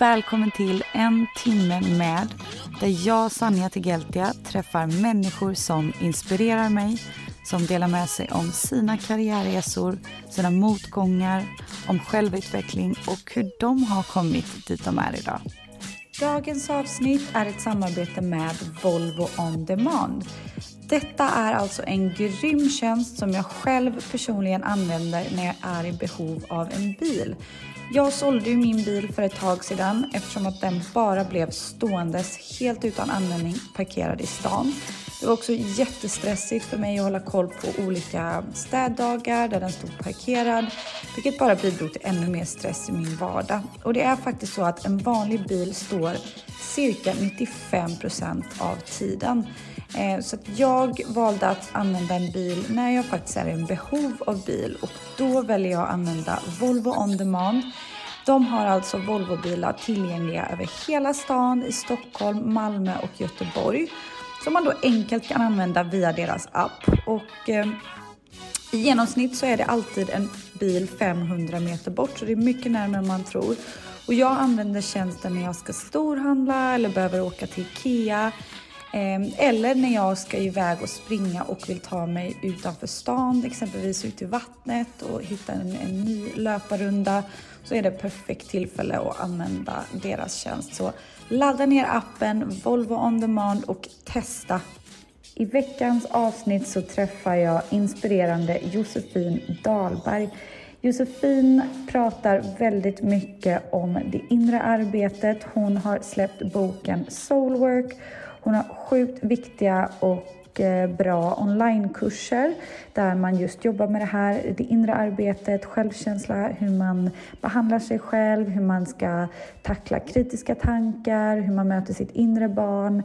Välkommen till En timme med där jag, Sanja Tegeltia, träffar människor som inspirerar mig som delar med sig om sina karriärresor, sina motgångar, om självutveckling och hur de har kommit dit de är idag. Dagens avsnitt är ett samarbete med Volvo On Demand. Detta är alltså en grym tjänst som jag själv personligen använder när jag är i behov av en bil. Jag sålde ju min bil för ett tag sedan eftersom att den bara blev ståendes helt utan användning parkerad i stan. Det var också jättestressigt för mig att hålla koll på olika städdagar där den stod parkerad, vilket bara bidrog till ännu mer stress i min vardag. Och det är faktiskt så att en vanlig bil står cirka 95% av tiden. Eh, så jag valde att använda en bil när jag faktiskt är i behov av bil och då väljer jag att använda Volvo On Demand. De har alltså Volvobilar tillgängliga över hela stan i Stockholm, Malmö och Göteborg som man då enkelt kan använda via deras app. Och, eh, I genomsnitt så är det alltid en bil 500 meter bort så det är mycket närmare än man tror. Och jag använder tjänsten när jag ska storhandla eller behöver åka till IKEA Ehm, eller när jag ska iväg och springa och vill ta mig utanför stan, exempelvis ut i vattnet och hitta en, en ny löparrunda så är det perfekt tillfälle att använda deras tjänst. Så ladda ner appen Volvo On Demand och testa. I veckans avsnitt så träffar jag inspirerande Josefin Dahlberg. Josefin pratar väldigt mycket om det inre arbetet. Hon har släppt boken Soulwork. Hon har sjukt viktiga och eh, bra onlinekurser där man just jobbar med det här, det inre arbetet, självkänsla, hur man behandlar sig själv, hur man ska tackla kritiska tankar, hur man möter sitt inre barn.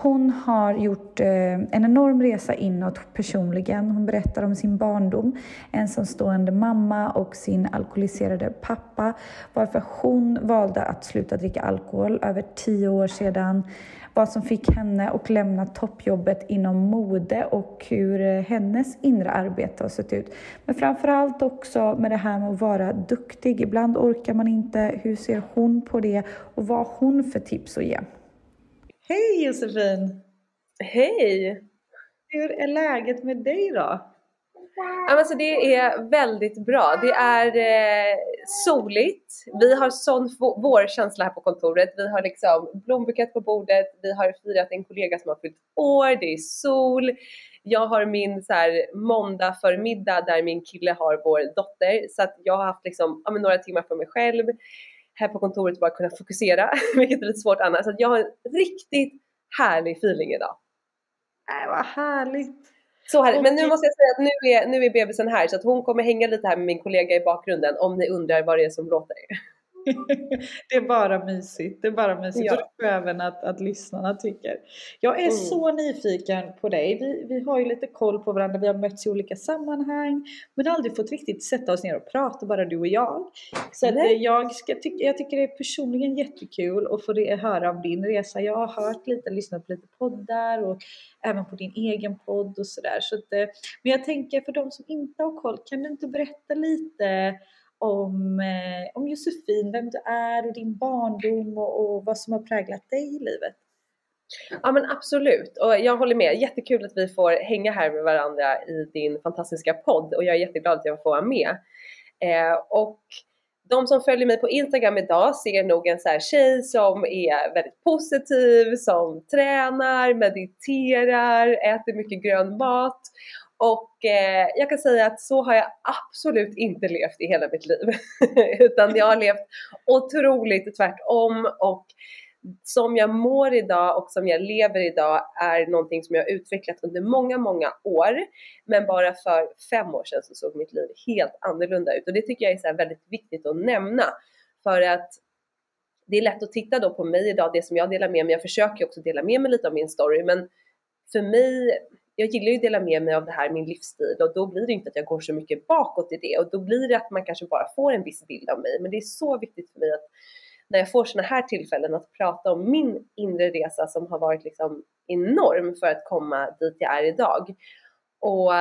Hon har gjort eh, en enorm resa inåt personligen. Hon berättar om sin barndom, ensamstående mamma och sin alkoholiserade pappa. Varför hon valde att sluta dricka alkohol över tio år sedan vad som fick henne att lämna toppjobbet inom mode och hur eh, hennes inre arbete har sett ut. Men framför allt också med det här med att vara duktig. Ibland orkar man inte. Hur ser hon på det och vad har hon för tips att ge? Hej Josefin! Hej! Hur är läget med dig då? Alltså det är väldigt bra. Det är eh, soligt. Vi har sån vårkänsla här på kontoret. Vi har liksom blombukett på bordet. Vi har firat en kollega som har fyllt år. Det är sol. Jag har min så här, måndag förmiddag där min kille har vår dotter. Så att jag har haft liksom, ja, några timmar för mig själv här på kontoret bara kunna fokusera, vilket är lite svårt annars. Så att jag har en riktigt härlig feeling idag. Äh, vad härligt! Så härligt. Men nu måste jag säga att nu är, nu är bebisen här så att hon kommer hänga lite här med min kollega i bakgrunden om ni undrar vad det är som låter. det är bara mysigt. Det är bara mysigt. Ja. Och det tror jag även att, att lyssnarna tycker. Jag är mm. så nyfiken på dig. Vi, vi har ju lite koll på varandra. Vi har mötts i olika sammanhang. Men aldrig fått riktigt sätta oss ner och prata, bara du och jag. Så eh, jag, ska ty jag tycker det är personligen jättekul att få höra om din resa. Jag har hört lite, lyssnat på lite poddar och även på din egen podd och sådär. Så att, eh, men jag tänker för de som inte har koll, kan du inte berätta lite om, eh, om Josefin, vem du är och din barndom och, och vad som har präglat dig i livet. Ja men absolut och jag håller med. Jättekul att vi får hänga här med varandra i din fantastiska podd och jag är jätteglad att jag får vara med. Eh, och de som följer mig på Instagram idag ser nog en så här tjej som är väldigt positiv, som tränar, mediterar, äter mycket grön mat och eh, jag kan säga att så har jag absolut inte levt i hela mitt liv. Utan jag har levt otroligt tvärtom och som jag mår idag och som jag lever idag är någonting som jag har utvecklat under många, många år. Men bara för fem år sedan så såg mitt liv helt annorlunda ut och det tycker jag är så väldigt viktigt att nämna. För att det är lätt att titta då på mig idag, det som jag delar med mig. Jag försöker också dela med mig lite av min story, men för mig, jag gillar ju att dela med mig av det här, min livsstil och då blir det inte att jag går så mycket bakåt i det och då blir det att man kanske bara får en viss bild av mig. Men det är så viktigt för mig att när jag får sådana här tillfällen att prata om min inre resa som har varit liksom enorm för att komma dit jag är idag. Och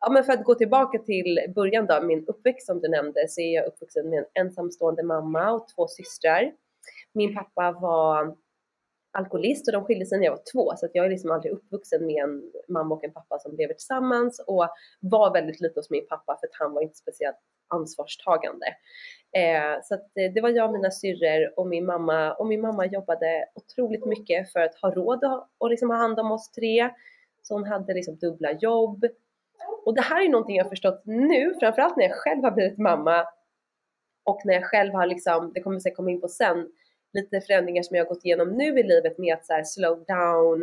ja, men för att gå tillbaka till början då, min uppväxt som du nämnde, så är jag uppvuxen med en ensamstående mamma och två systrar. Min pappa var alkoholist och de skilde sig när jag var två så att jag är liksom aldrig uppvuxen med en mamma och en pappa som lever tillsammans och var väldigt lite hos min pappa för att han var inte speciellt ansvarstagande. Eh, så att eh, det var jag, mina syrror och min mamma och min mamma jobbade otroligt mycket för att ha råd att och liksom ha hand om oss tre. Så hon hade liksom dubbla jobb. Och det här är någonting jag har förstått nu, framförallt när jag själv har blivit mamma och när jag själv har liksom, det kommer vi komma in på sen, lite förändringar som jag har gått igenom nu i livet med att så här slow down,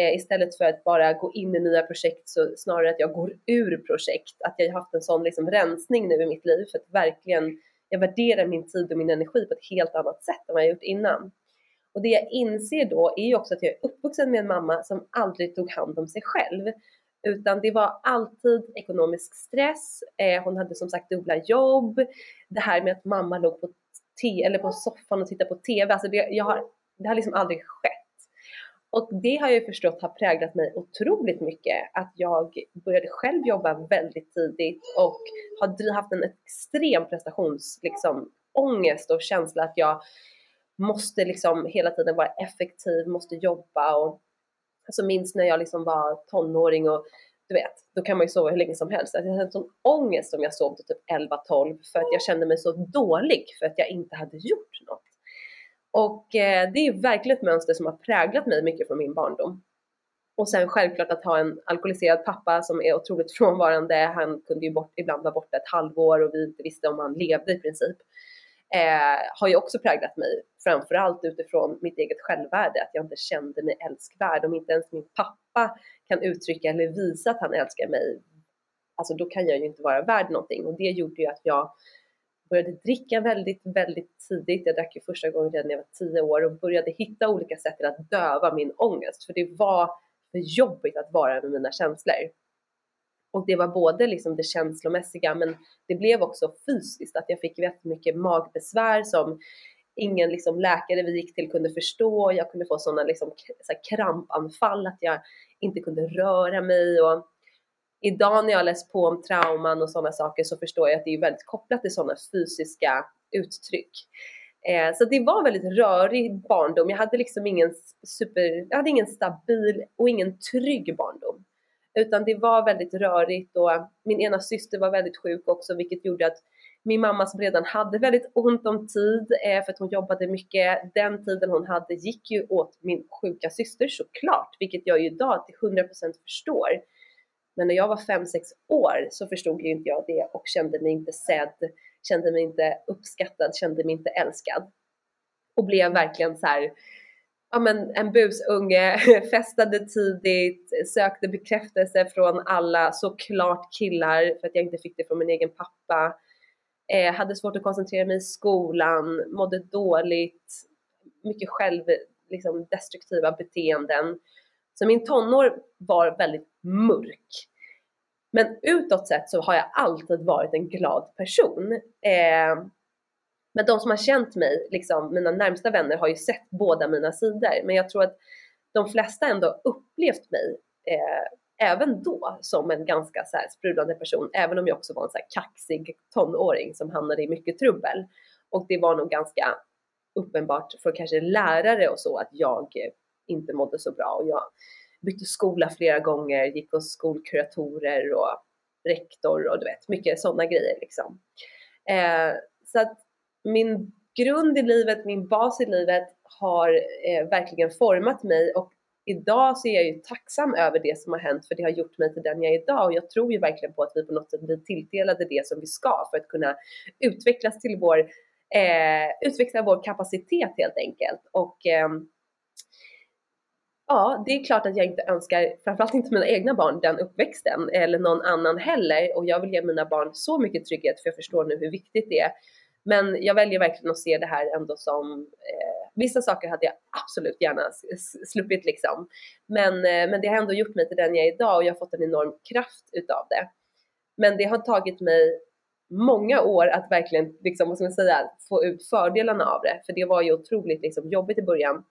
eh, istället för att bara gå in i nya projekt så snarare att jag går ur projekt. Att jag har haft en sån liksom rensning nu i mitt liv för att verkligen, jag värderar min tid och min energi på ett helt annat sätt än vad jag gjort innan. Och det jag inser då är ju också att jag är uppvuxen med en mamma som aldrig tog hand om sig själv. Utan det var alltid ekonomisk stress, eh, hon hade som sagt dubbla jobb, det här med att mamma låg på te eller på soffan och titta på TV. Alltså det, jag har, det har liksom aldrig skett. Och det har jag förstått har präglat mig otroligt mycket. Att jag började själv jobba väldigt tidigt och har haft en extrem prestationsångest liksom, och känsla att jag måste liksom hela tiden vara effektiv, måste jobba och alltså minst när jag liksom var tonåring och du vet, då kan man ju sova hur länge som helst. Alltså, jag hade en sån ångest om jag sov till typ 11-12 för att jag kände mig så dålig för att jag inte hade gjort något. Och eh, det är verkligen ett mönster som har präglat mig mycket från min barndom. Och sen självklart att ha en alkoholiserad pappa som är otroligt frånvarande. Han kunde ju bort, ibland vara borta ett halvår och vi inte visste om han levde i princip. Eh, har ju också präglat mig, framförallt utifrån mitt eget självvärde, att jag inte kände mig älskvärd. Om inte ens min pappa kan uttrycka eller visa att han älskar mig, alltså då kan jag ju inte vara värd någonting. Och det gjorde ju att jag började dricka väldigt, väldigt tidigt. Jag drack ju första gången redan när jag var tio år och började hitta olika sätt till att döva min ångest. För det var för jobbigt att vara med mina känslor. Och det var både liksom det känslomässiga men det blev också fysiskt att jag fick jättemycket magbesvär som ingen liksom läkare vi gick till kunde förstå. Jag kunde få sådana liksom, så krampanfall att jag inte kunde röra mig. Och idag när jag läst på om trauman och sådana saker så förstår jag att det är väldigt kopplat till sådana fysiska uttryck. Eh, så det var väldigt rörig barndom. Jag hade liksom ingen super, jag hade ingen stabil och ingen trygg barndom. Utan det var väldigt rörigt och min ena syster var väldigt sjuk också vilket gjorde att min mamma som redan hade väldigt ont om tid eh, för att hon jobbade mycket, den tiden hon hade gick ju åt min sjuka syster såklart, vilket jag ju idag till 100% förstår. Men när jag var 5-6 år så förstod ju inte jag det och kände mig inte sedd, kände mig inte uppskattad, kände mig inte älskad. Och blev verkligen så här, ja men en busunge, festade tidigt, sökte bekräftelse från alla, såklart killar för att jag inte fick det från min egen pappa. Eh, hade svårt att koncentrera mig i skolan, mådde dåligt, mycket själv, liksom destruktiva beteenden. Så min tonår var väldigt mörk. Men utåt sett så har jag alltid varit en glad person. Eh, men de som har känt mig, liksom mina närmsta vänner, har ju sett båda mina sidor. Men jag tror att de flesta ändå upplevt mig eh, även då som en ganska så här sprudlande person, även om jag också var en så här kaxig tonåring som hamnade i mycket trubbel. Och det var nog ganska uppenbart för kanske lärare och så att jag inte mådde så bra och jag bytte skola flera gånger, gick hos skolkuratorer och rektor och du vet, mycket sådana grejer liksom. Eh, så att min grund i livet, min bas i livet har eh, verkligen format mig och idag så är jag ju tacksam över det som har hänt för det har gjort mig till den jag är idag och jag tror ju verkligen på att vi på något sätt blir tilldelade det som vi ska för att kunna utvecklas till vår eh, utveckla vår kapacitet helt enkelt. Och eh, ja, det är klart att jag inte önskar, framförallt inte mina egna barn, den uppväxten eller någon annan heller. Och jag vill ge mina barn så mycket trygghet för jag förstår nu hur viktigt det är. Men jag väljer verkligen att se det här ändå som, eh, vissa saker hade jag absolut gärna sluppit liksom. Men, eh, men det har ändå gjort mig till den jag är idag och jag har fått en enorm kraft utav det. Men det har tagit mig många år att verkligen, liksom, vad ska man säga, få ut fördelarna av det. För det var ju otroligt liksom, jobbigt i början.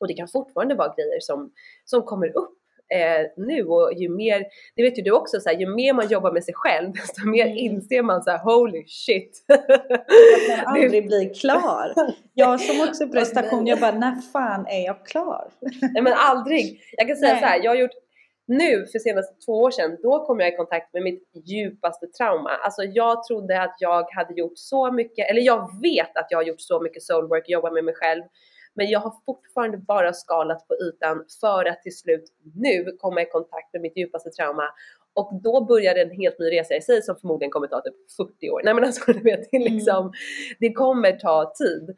Och det kan fortfarande vara grejer som, som kommer upp eh, nu och ju mer, det vet ju du också, så här, ju mer man jobbar med sig själv desto mer mm. inser man så här, holy shit. Jag kan aldrig bli klar. Jag som också prestation, jag bara när fan är jag klar? Nej men aldrig. Jag kan säga Nej. så här, jag har gjort nu för senaste två år sedan, då kom jag i kontakt med mitt djupaste trauma. Alltså jag trodde att jag hade gjort så mycket, eller jag vet att jag har gjort så mycket soulwork, jobbat med mig själv. Men jag har fortfarande bara skalat på ytan för att till slut nu komma i kontakt med mitt djupaste trauma. Och då började en helt ny resa i sig som förmodligen kommer ta typ 40 år. Nej men alltså du vet, det, mm. liksom, mm. det kommer ta tid.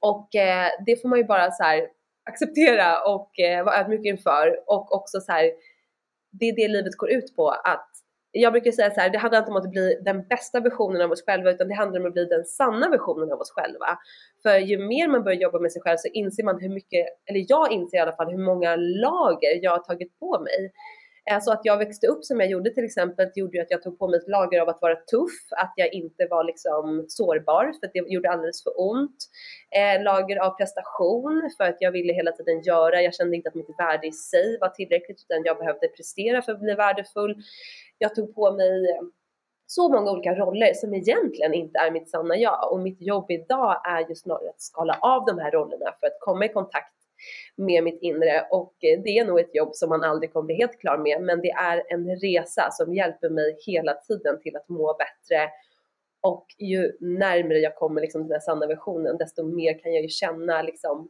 Och eh, det får man ju bara så här, acceptera och eh, vara ödmjuk inför och också så här, det är det livet går ut på att jag brukar säga så här, det handlar inte om att bli den bästa versionen av oss själva utan det handlar om att bli den sanna versionen av oss själva. För ju mer man börjar jobba med sig själv så inser man hur mycket, eller jag inser i alla fall hur många lager jag har tagit på mig. Eh, så att jag växte upp som jag gjorde till exempel gjorde ju att jag tog på mig ett lager av att vara tuff, att jag inte var liksom sårbar för att det gjorde alldeles för ont. Eh, lager av prestation för att jag ville hela tiden göra, jag kände inte att mitt värde i sig var tillräckligt utan jag behövde prestera för att bli värdefull. Jag tog på mig eh, så många olika roller som egentligen inte är mitt sanna jag och mitt jobb idag är ju snarare att skala av de här rollerna för att komma i kontakt med mitt inre och det är nog ett jobb som man aldrig kommer bli helt klar med men det är en resa som hjälper mig hela tiden till att må bättre och ju närmare jag kommer liksom den här sanna versionen desto mer kan jag ju känna liksom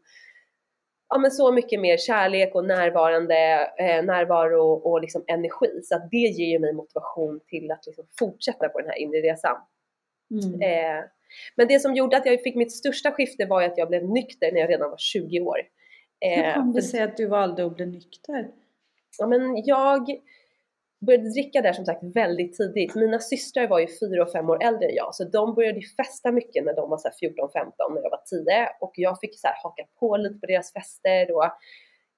ja, men så mycket mer kärlek och närvarande, eh, närvaro och liksom energi. Så att det ger ju mig motivation till att liksom fortsätta på den här inre resan. Mm. Eh, men det som gjorde att jag fick mitt största skifte var att jag blev nykter när jag redan var 20 år. Hur kom det sig att du valde att bli nykter? Ja, men jag började dricka där som sagt väldigt tidigt. Mina systrar var ju fyra och fem år äldre än jag så de började festa mycket när de var 14-15 när jag var 10 och jag fick så här haka på lite på deras fester och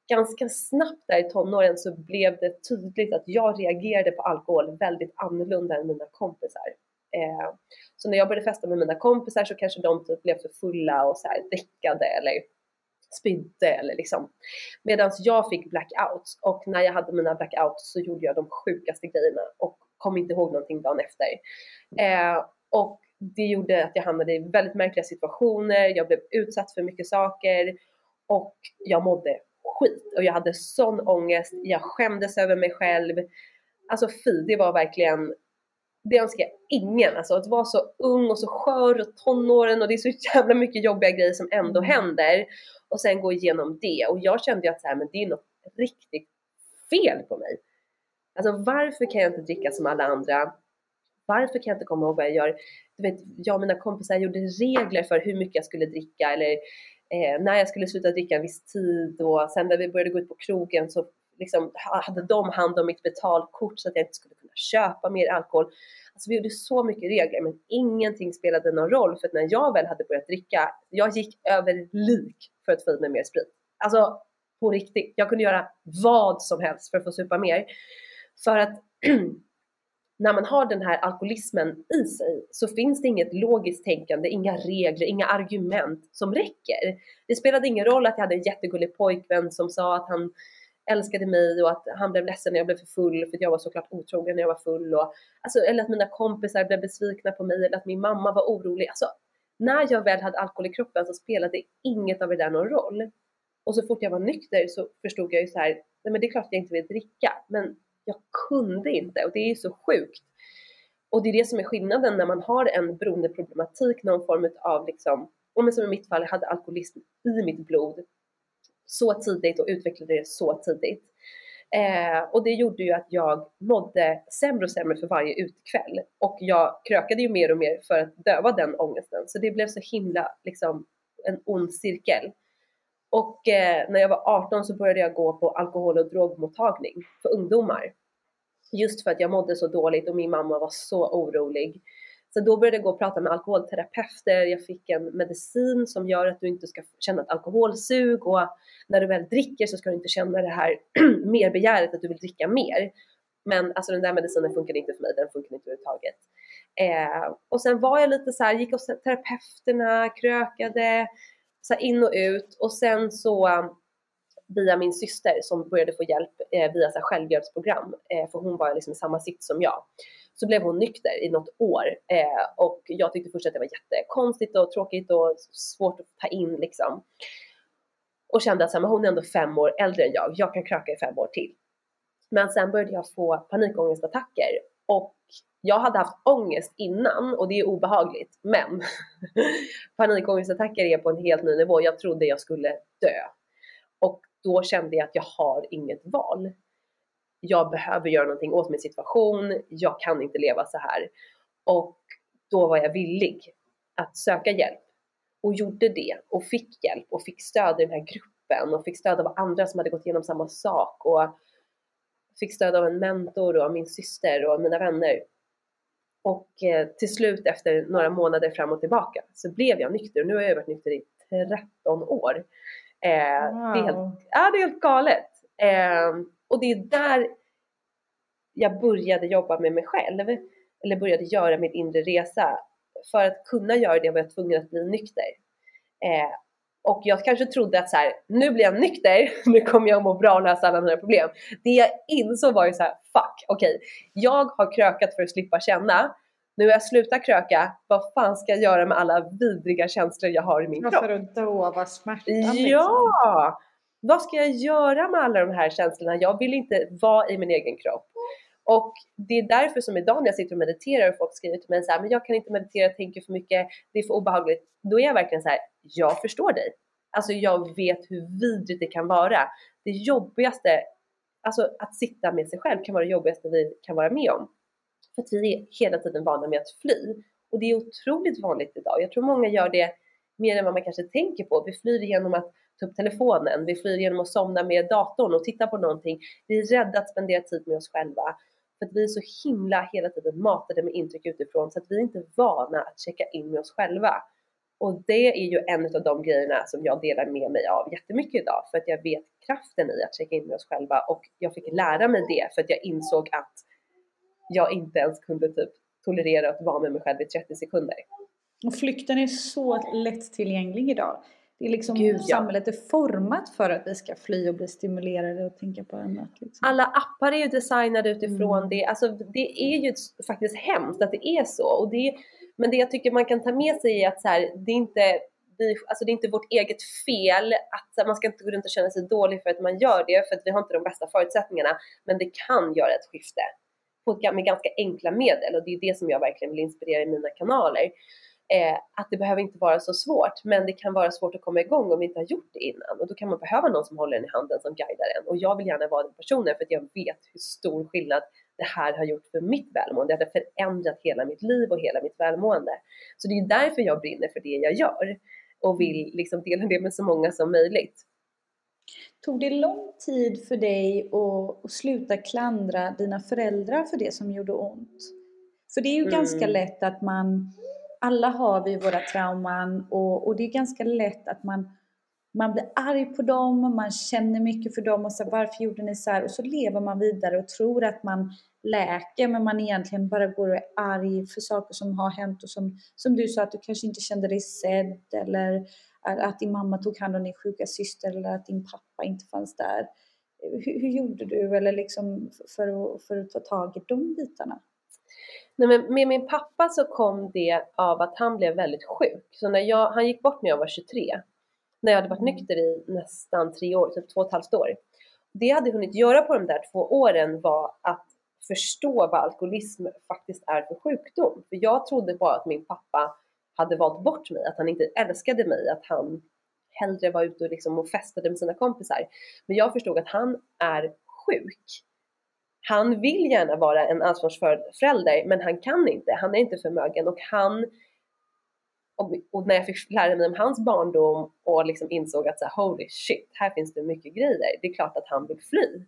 ganska snabbt där i tonåren så blev det tydligt att jag reagerade på alkohol väldigt annorlunda än mina kompisar. Eh, så när jag började festa med mina kompisar så kanske de typ blev för fulla och så här däckade eller spydde eller liksom. Medan jag fick blackouts och när jag hade mina blackouts så gjorde jag de sjukaste grejerna och kom inte ihåg någonting dagen efter. Eh, och det gjorde att jag hamnade i väldigt märkliga situationer, jag blev utsatt för mycket saker och jag mådde skit och jag hade sån ångest, jag skämdes över mig själv. Alltså fy, det var verkligen det önskar jag ingen. Alltså att vara så ung och så skör och tonåren och det är så jävla mycket jobbiga grejer som ändå mm. händer och sen gå igenom det. Och jag kände ju att så här, men det är något riktigt fel på mig. Alltså varför kan jag inte dricka som alla andra? Varför kan jag inte komma ihåg vad jag gör? Du vet, jag och mina kompisar gjorde regler för hur mycket jag skulle dricka eller eh, när jag skulle sluta dricka en viss tid och sen när vi började gå ut på krogen så liksom hade de hand om mitt betalkort så att jag inte skulle kunna köpa mer alkohol. Alltså vi gjorde så mycket regler men ingenting spelade någon roll för att när jag väl hade börjat dricka, jag gick över lik för att få i mig mer sprit. Alltså på riktigt, jag kunde göra vad som helst för att få supa mer. För att när man har den här alkoholismen i sig så finns det inget logiskt tänkande, inga regler, inga argument som räcker. Det spelade ingen roll att jag hade en jättegullig pojkvän som sa att han älskade mig och att han blev ledsen när jag blev för full för att jag var såklart otrogen när jag var full. Och, alltså, eller att mina kompisar blev besvikna på mig eller att min mamma var orolig. Alltså, när jag väl hade alkohol i kroppen så spelade inget av det där någon roll. Och så fort jag var nykter så förstod jag ju så här, nej men det är klart att jag inte vill dricka, men jag kunde inte och det är ju så sjukt. Och det är det som är skillnaden när man har en beroendeproblematik, någon form av liksom, om som i mitt fall, jag hade alkoholism i mitt blod så tidigt och utvecklade det så tidigt. Eh, och det gjorde ju att jag mådde sämre och sämre för varje utekväll. Och jag krökade ju mer och mer för att döva den ångesten. Så det blev så himla liksom en ond cirkel. Och eh, när jag var 18 så började jag gå på alkohol och drogmottagning för ungdomar. Just för att jag mådde så dåligt och min mamma var så orolig. Så då började jag gå och prata med alkoholterapeuter, jag fick en medicin som gör att du inte ska känna ett alkoholsug och när du väl dricker så ska du inte känna det här merbegäret att du vill dricka mer. Men alltså den där medicinen funkade inte för mig, den funkade inte överhuvudtaget. Eh, och sen var jag lite så här, gick hos terapeuterna, krökade, så in och ut och sen så um, via min syster som började få hjälp eh, via så självhjälpsprogram, eh, för hon var liksom i samma sitt som jag. Så blev hon nykter i något år eh, och jag tyckte först att det var jättekonstigt och tråkigt och svårt att ta in liksom. Och kände att så här, men hon är ändå fem år äldre än jag, jag kan kröka i fem år till. Men sen började jag få panikångestattacker och jag hade haft ångest innan och det är obehagligt, men panikångestattacker är på en helt ny nivå. Jag trodde jag skulle dö. Och då kände jag att jag har inget val. Jag behöver göra någonting åt min situation, jag kan inte leva så här. Och då var jag villig att söka hjälp och gjorde det och fick hjälp och fick stöd i den här gruppen och fick stöd av andra som hade gått igenom samma sak och fick stöd av en mentor och av min syster och mina vänner. Och eh, till slut efter några månader fram och tillbaka så blev jag nykter. Nu har jag varit nykter i 13 år. Eh, wow. det, är helt, ja, det är helt galet. Och det är där jag började jobba med mig själv. Eller började göra min inre resa. För att kunna göra det var jag tvungen att bli nykter. Eh, och jag kanske trodde att så här, nu blir jag nykter, nu kommer jag att må bra och lösa alla mina problem. Det jag insåg var ju så här, fuck, okej, okay, jag har krökat för att slippa känna. Nu har jag slutat kröka, vad fan ska jag göra med alla vidriga känslor jag har i min kropp? För att dova smärtan liksom. Vad ska jag göra med alla de här känslorna? Jag vill inte vara i min egen kropp. Och det är därför som idag när jag sitter och mediterar och folk skriver till mig så här, men jag kan inte meditera, jag tänker för mycket, det är för obehagligt. Då är jag verkligen så här, jag förstår dig. Alltså jag vet hur vidrigt det kan vara. Det jobbigaste, alltså att sitta med sig själv kan vara det jobbigaste vi kan vara med om. För att vi är hela tiden vana med att fly. Och det är otroligt vanligt idag. Jag tror många gör det mer än vad man kanske tänker på. Vi flyr genom att ta upp telefonen, vi flyr genom att somna med datorn och titta på någonting. Vi är rädda att spendera tid med oss själva. För att vi är så himla hela tiden matade med intryck utifrån så att vi är inte vana att checka in med oss själva. Och det är ju en av de grejerna som jag delar med mig av jättemycket idag för att jag vet kraften i att checka in med oss själva och jag fick lära mig det för att jag insåg att jag inte ens kunde typ tolerera att vara med mig själv i 30 sekunder. Och flykten är så lättillgänglig idag. Det är liksom Gud, ja. samhället är format för att vi ska fly och bli stimulerade och tänka på annat. Liksom. Alla appar är ju designade utifrån mm. det. Alltså det är ju faktiskt hemskt att det är så. Och det, men det jag tycker man kan ta med sig är att så här, det är inte vi, alltså det är inte vårt eget fel att man ska inte gå runt och känna sig dålig för att man gör det för att vi har inte de bästa förutsättningarna. Men det kan göra ett skifte på, med ganska enkla medel och det är det som jag verkligen vill inspirera i mina kanaler. Eh, att det behöver inte vara så svårt, men det kan vara svårt att komma igång om vi inte har gjort det innan och då kan man behöva någon som håller en i handen som guidar en och jag vill gärna vara den personen för att jag vet hur stor skillnad det här har gjort för mitt välmående. Det har förändrat hela mitt liv och hela mitt välmående. Så det är därför jag brinner för det jag gör och vill liksom dela det med så många som möjligt. Tog det lång tid för dig att, att sluta klandra dina föräldrar för det som gjorde ont? För det är ju mm. ganska lätt att man, alla har vi våra trauman och, och det är ganska lätt att man, man blir arg på dem, man känner mycket för dem och så varför gjorde ni så här? Och så lever man vidare och tror att man läker men man egentligen bara går och är arg för saker som har hänt och som, som du sa att du kanske inte kände dig sedd eller att din mamma tog hand om din sjuka syster eller att din pappa inte fanns där. Hur, hur gjorde du eller liksom för, att, för att ta tag i de bitarna? Nej, men med min pappa så kom det av att han blev väldigt sjuk. Så när jag, han gick bort när jag var 23, när jag hade varit mm. nykter i nästan tre år, typ två och ett halvt år. Det jag hade hunnit göra på de där två åren var att förstå vad alkoholism faktiskt är för sjukdom. För jag trodde bara att min pappa hade valt bort mig, att han inte älskade mig, att han hellre var ute och, liksom och festade med sina kompisar. Men jag förstod att han är sjuk. Han vill gärna vara en ansvarsfull förälder men han kan inte, han är inte förmögen och han och, när jag fick lära mig om hans barndom och liksom insåg att så här, holy shit, här finns det mycket grejer. Det är klart att han vill fly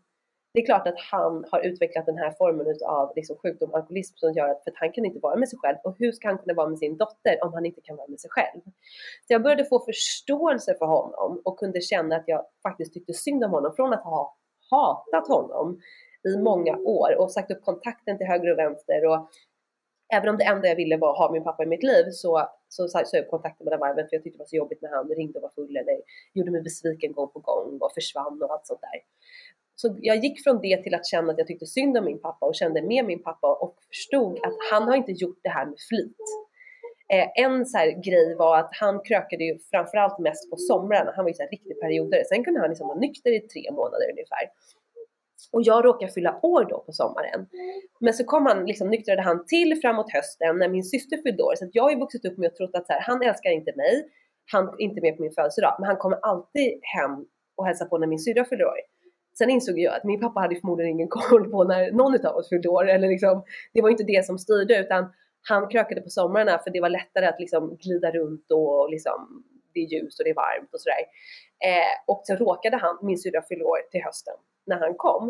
det är klart att han har utvecklat den här formen av liksom sjukdom, alkoholism som gör att, för att han kan inte vara med sig själv. Och hur ska han kunna vara med sin dotter om han inte kan vara med sig själv? Så jag började få förståelse för honom och kunde känna att jag faktiskt tyckte synd om honom från att ha hatat honom i många år och sagt upp kontakten till höger och vänster och även om det enda jag ville var att ha min pappa i mitt liv så, så sa jag upp kontakten mellan varven för jag tyckte det var så jobbigt när han ringde och var full eller gjorde mig besviken gång på gång och försvann och allt sånt där. Så jag gick från det till att känna att jag tyckte synd om min pappa och kände med min pappa och förstod att han har inte gjort det här med flit. Eh, en så grej var att han krökade ju framförallt mest på somrarna. Han var ju så här riktig periodare. Sen kunde han liksom vara nykter i tre månader ungefär. Och jag råkade fylla år då på sommaren. Men så kom han, liksom nyktrade han till framåt hösten när min syster fyllde år. Så jag har ju vuxit upp med att tro att så här, han älskar inte mig, han är inte med på min födelsedag, men han kommer alltid hem och hälsar på när min syrra fyller år. Sen insåg jag att min pappa hade förmodligen ingen koll på när någon av oss fyllde år. Eller liksom, det var inte det som styrde utan han krökade på somrarna för det var lättare att liksom glida runt och liksom, det är ljust och det är varmt och sådär. Eh, och så råkade han, min syrra fylla år till hösten när han kom.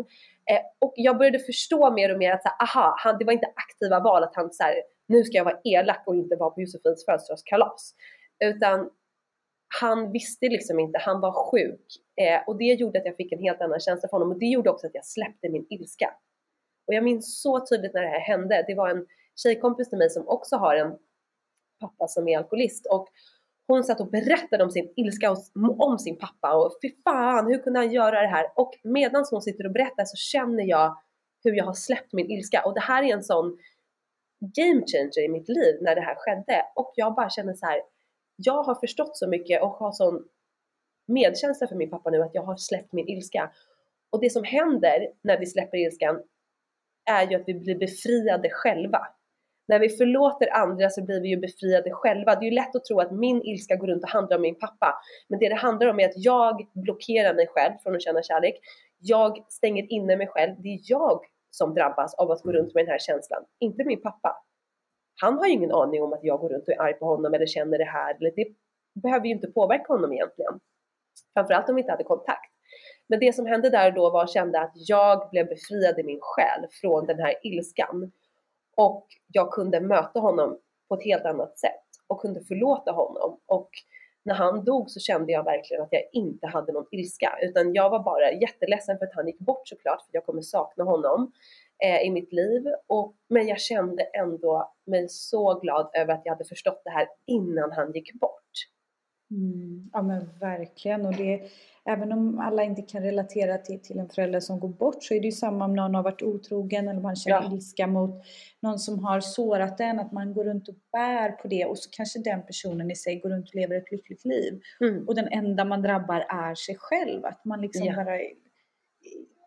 Eh, och jag började förstå mer och mer att så här, aha, han, det var inte aktiva val att han så här, nu ska jag vara elak och inte vara på Josefins födelsedagskalas. Utan han visste liksom inte, han var sjuk. Eh, och det gjorde att jag fick en helt annan känsla för honom och det gjorde också att jag släppte min ilska. Och jag minns så tydligt när det här hände. Det var en tjejkompis till mig som också har en pappa som är alkoholist och hon satt och berättade om sin ilska om sin pappa och fy fan, hur kunde han göra det här? Och medan hon sitter och berättar så känner jag hur jag har släppt min ilska och det här är en sån game changer i mitt liv när det här skedde och jag bara känner så här, jag har förstått så mycket och har sån medkänsla för min pappa nu att jag har släppt min ilska. Och det som händer när vi släpper ilskan är ju att vi blir befriade själva. När vi förlåter andra så blir vi ju befriade själva. Det är ju lätt att tro att min ilska går runt och handlar om min pappa. Men det det handlar om är att jag blockerar mig själv från att känna kärlek. Jag stänger inne mig själv. Det är jag som drabbas av att gå runt med den här känslan, inte min pappa. Han har ju ingen aning om att jag går runt och är arg på honom eller känner det här. Det behöver ju inte påverka honom egentligen. Framförallt om vi inte hade kontakt. Men det som hände där då var att jag kände att jag blev befriad i min själ från den här ilskan. Och jag kunde möta honom på ett helt annat sätt och kunde förlåta honom. Och när han dog så kände jag verkligen att jag inte hade någon ilska utan jag var bara jätteledsen för att han gick bort såklart för jag kommer sakna honom eh, i mitt liv. Och, men jag kände ändå mig så glad över att jag hade förstått det här innan han gick bort. Mm, ja men verkligen och det, även om alla inte kan relatera till, till en förälder som går bort så är det ju samma om någon har varit otrogen eller man känner ja. ilska mot någon som har sårat en, att man går runt och bär på det och så kanske den personen i sig går runt och lever ett lyckligt liv. Mm. Och den enda man drabbar är sig själv, att man liksom ja. bara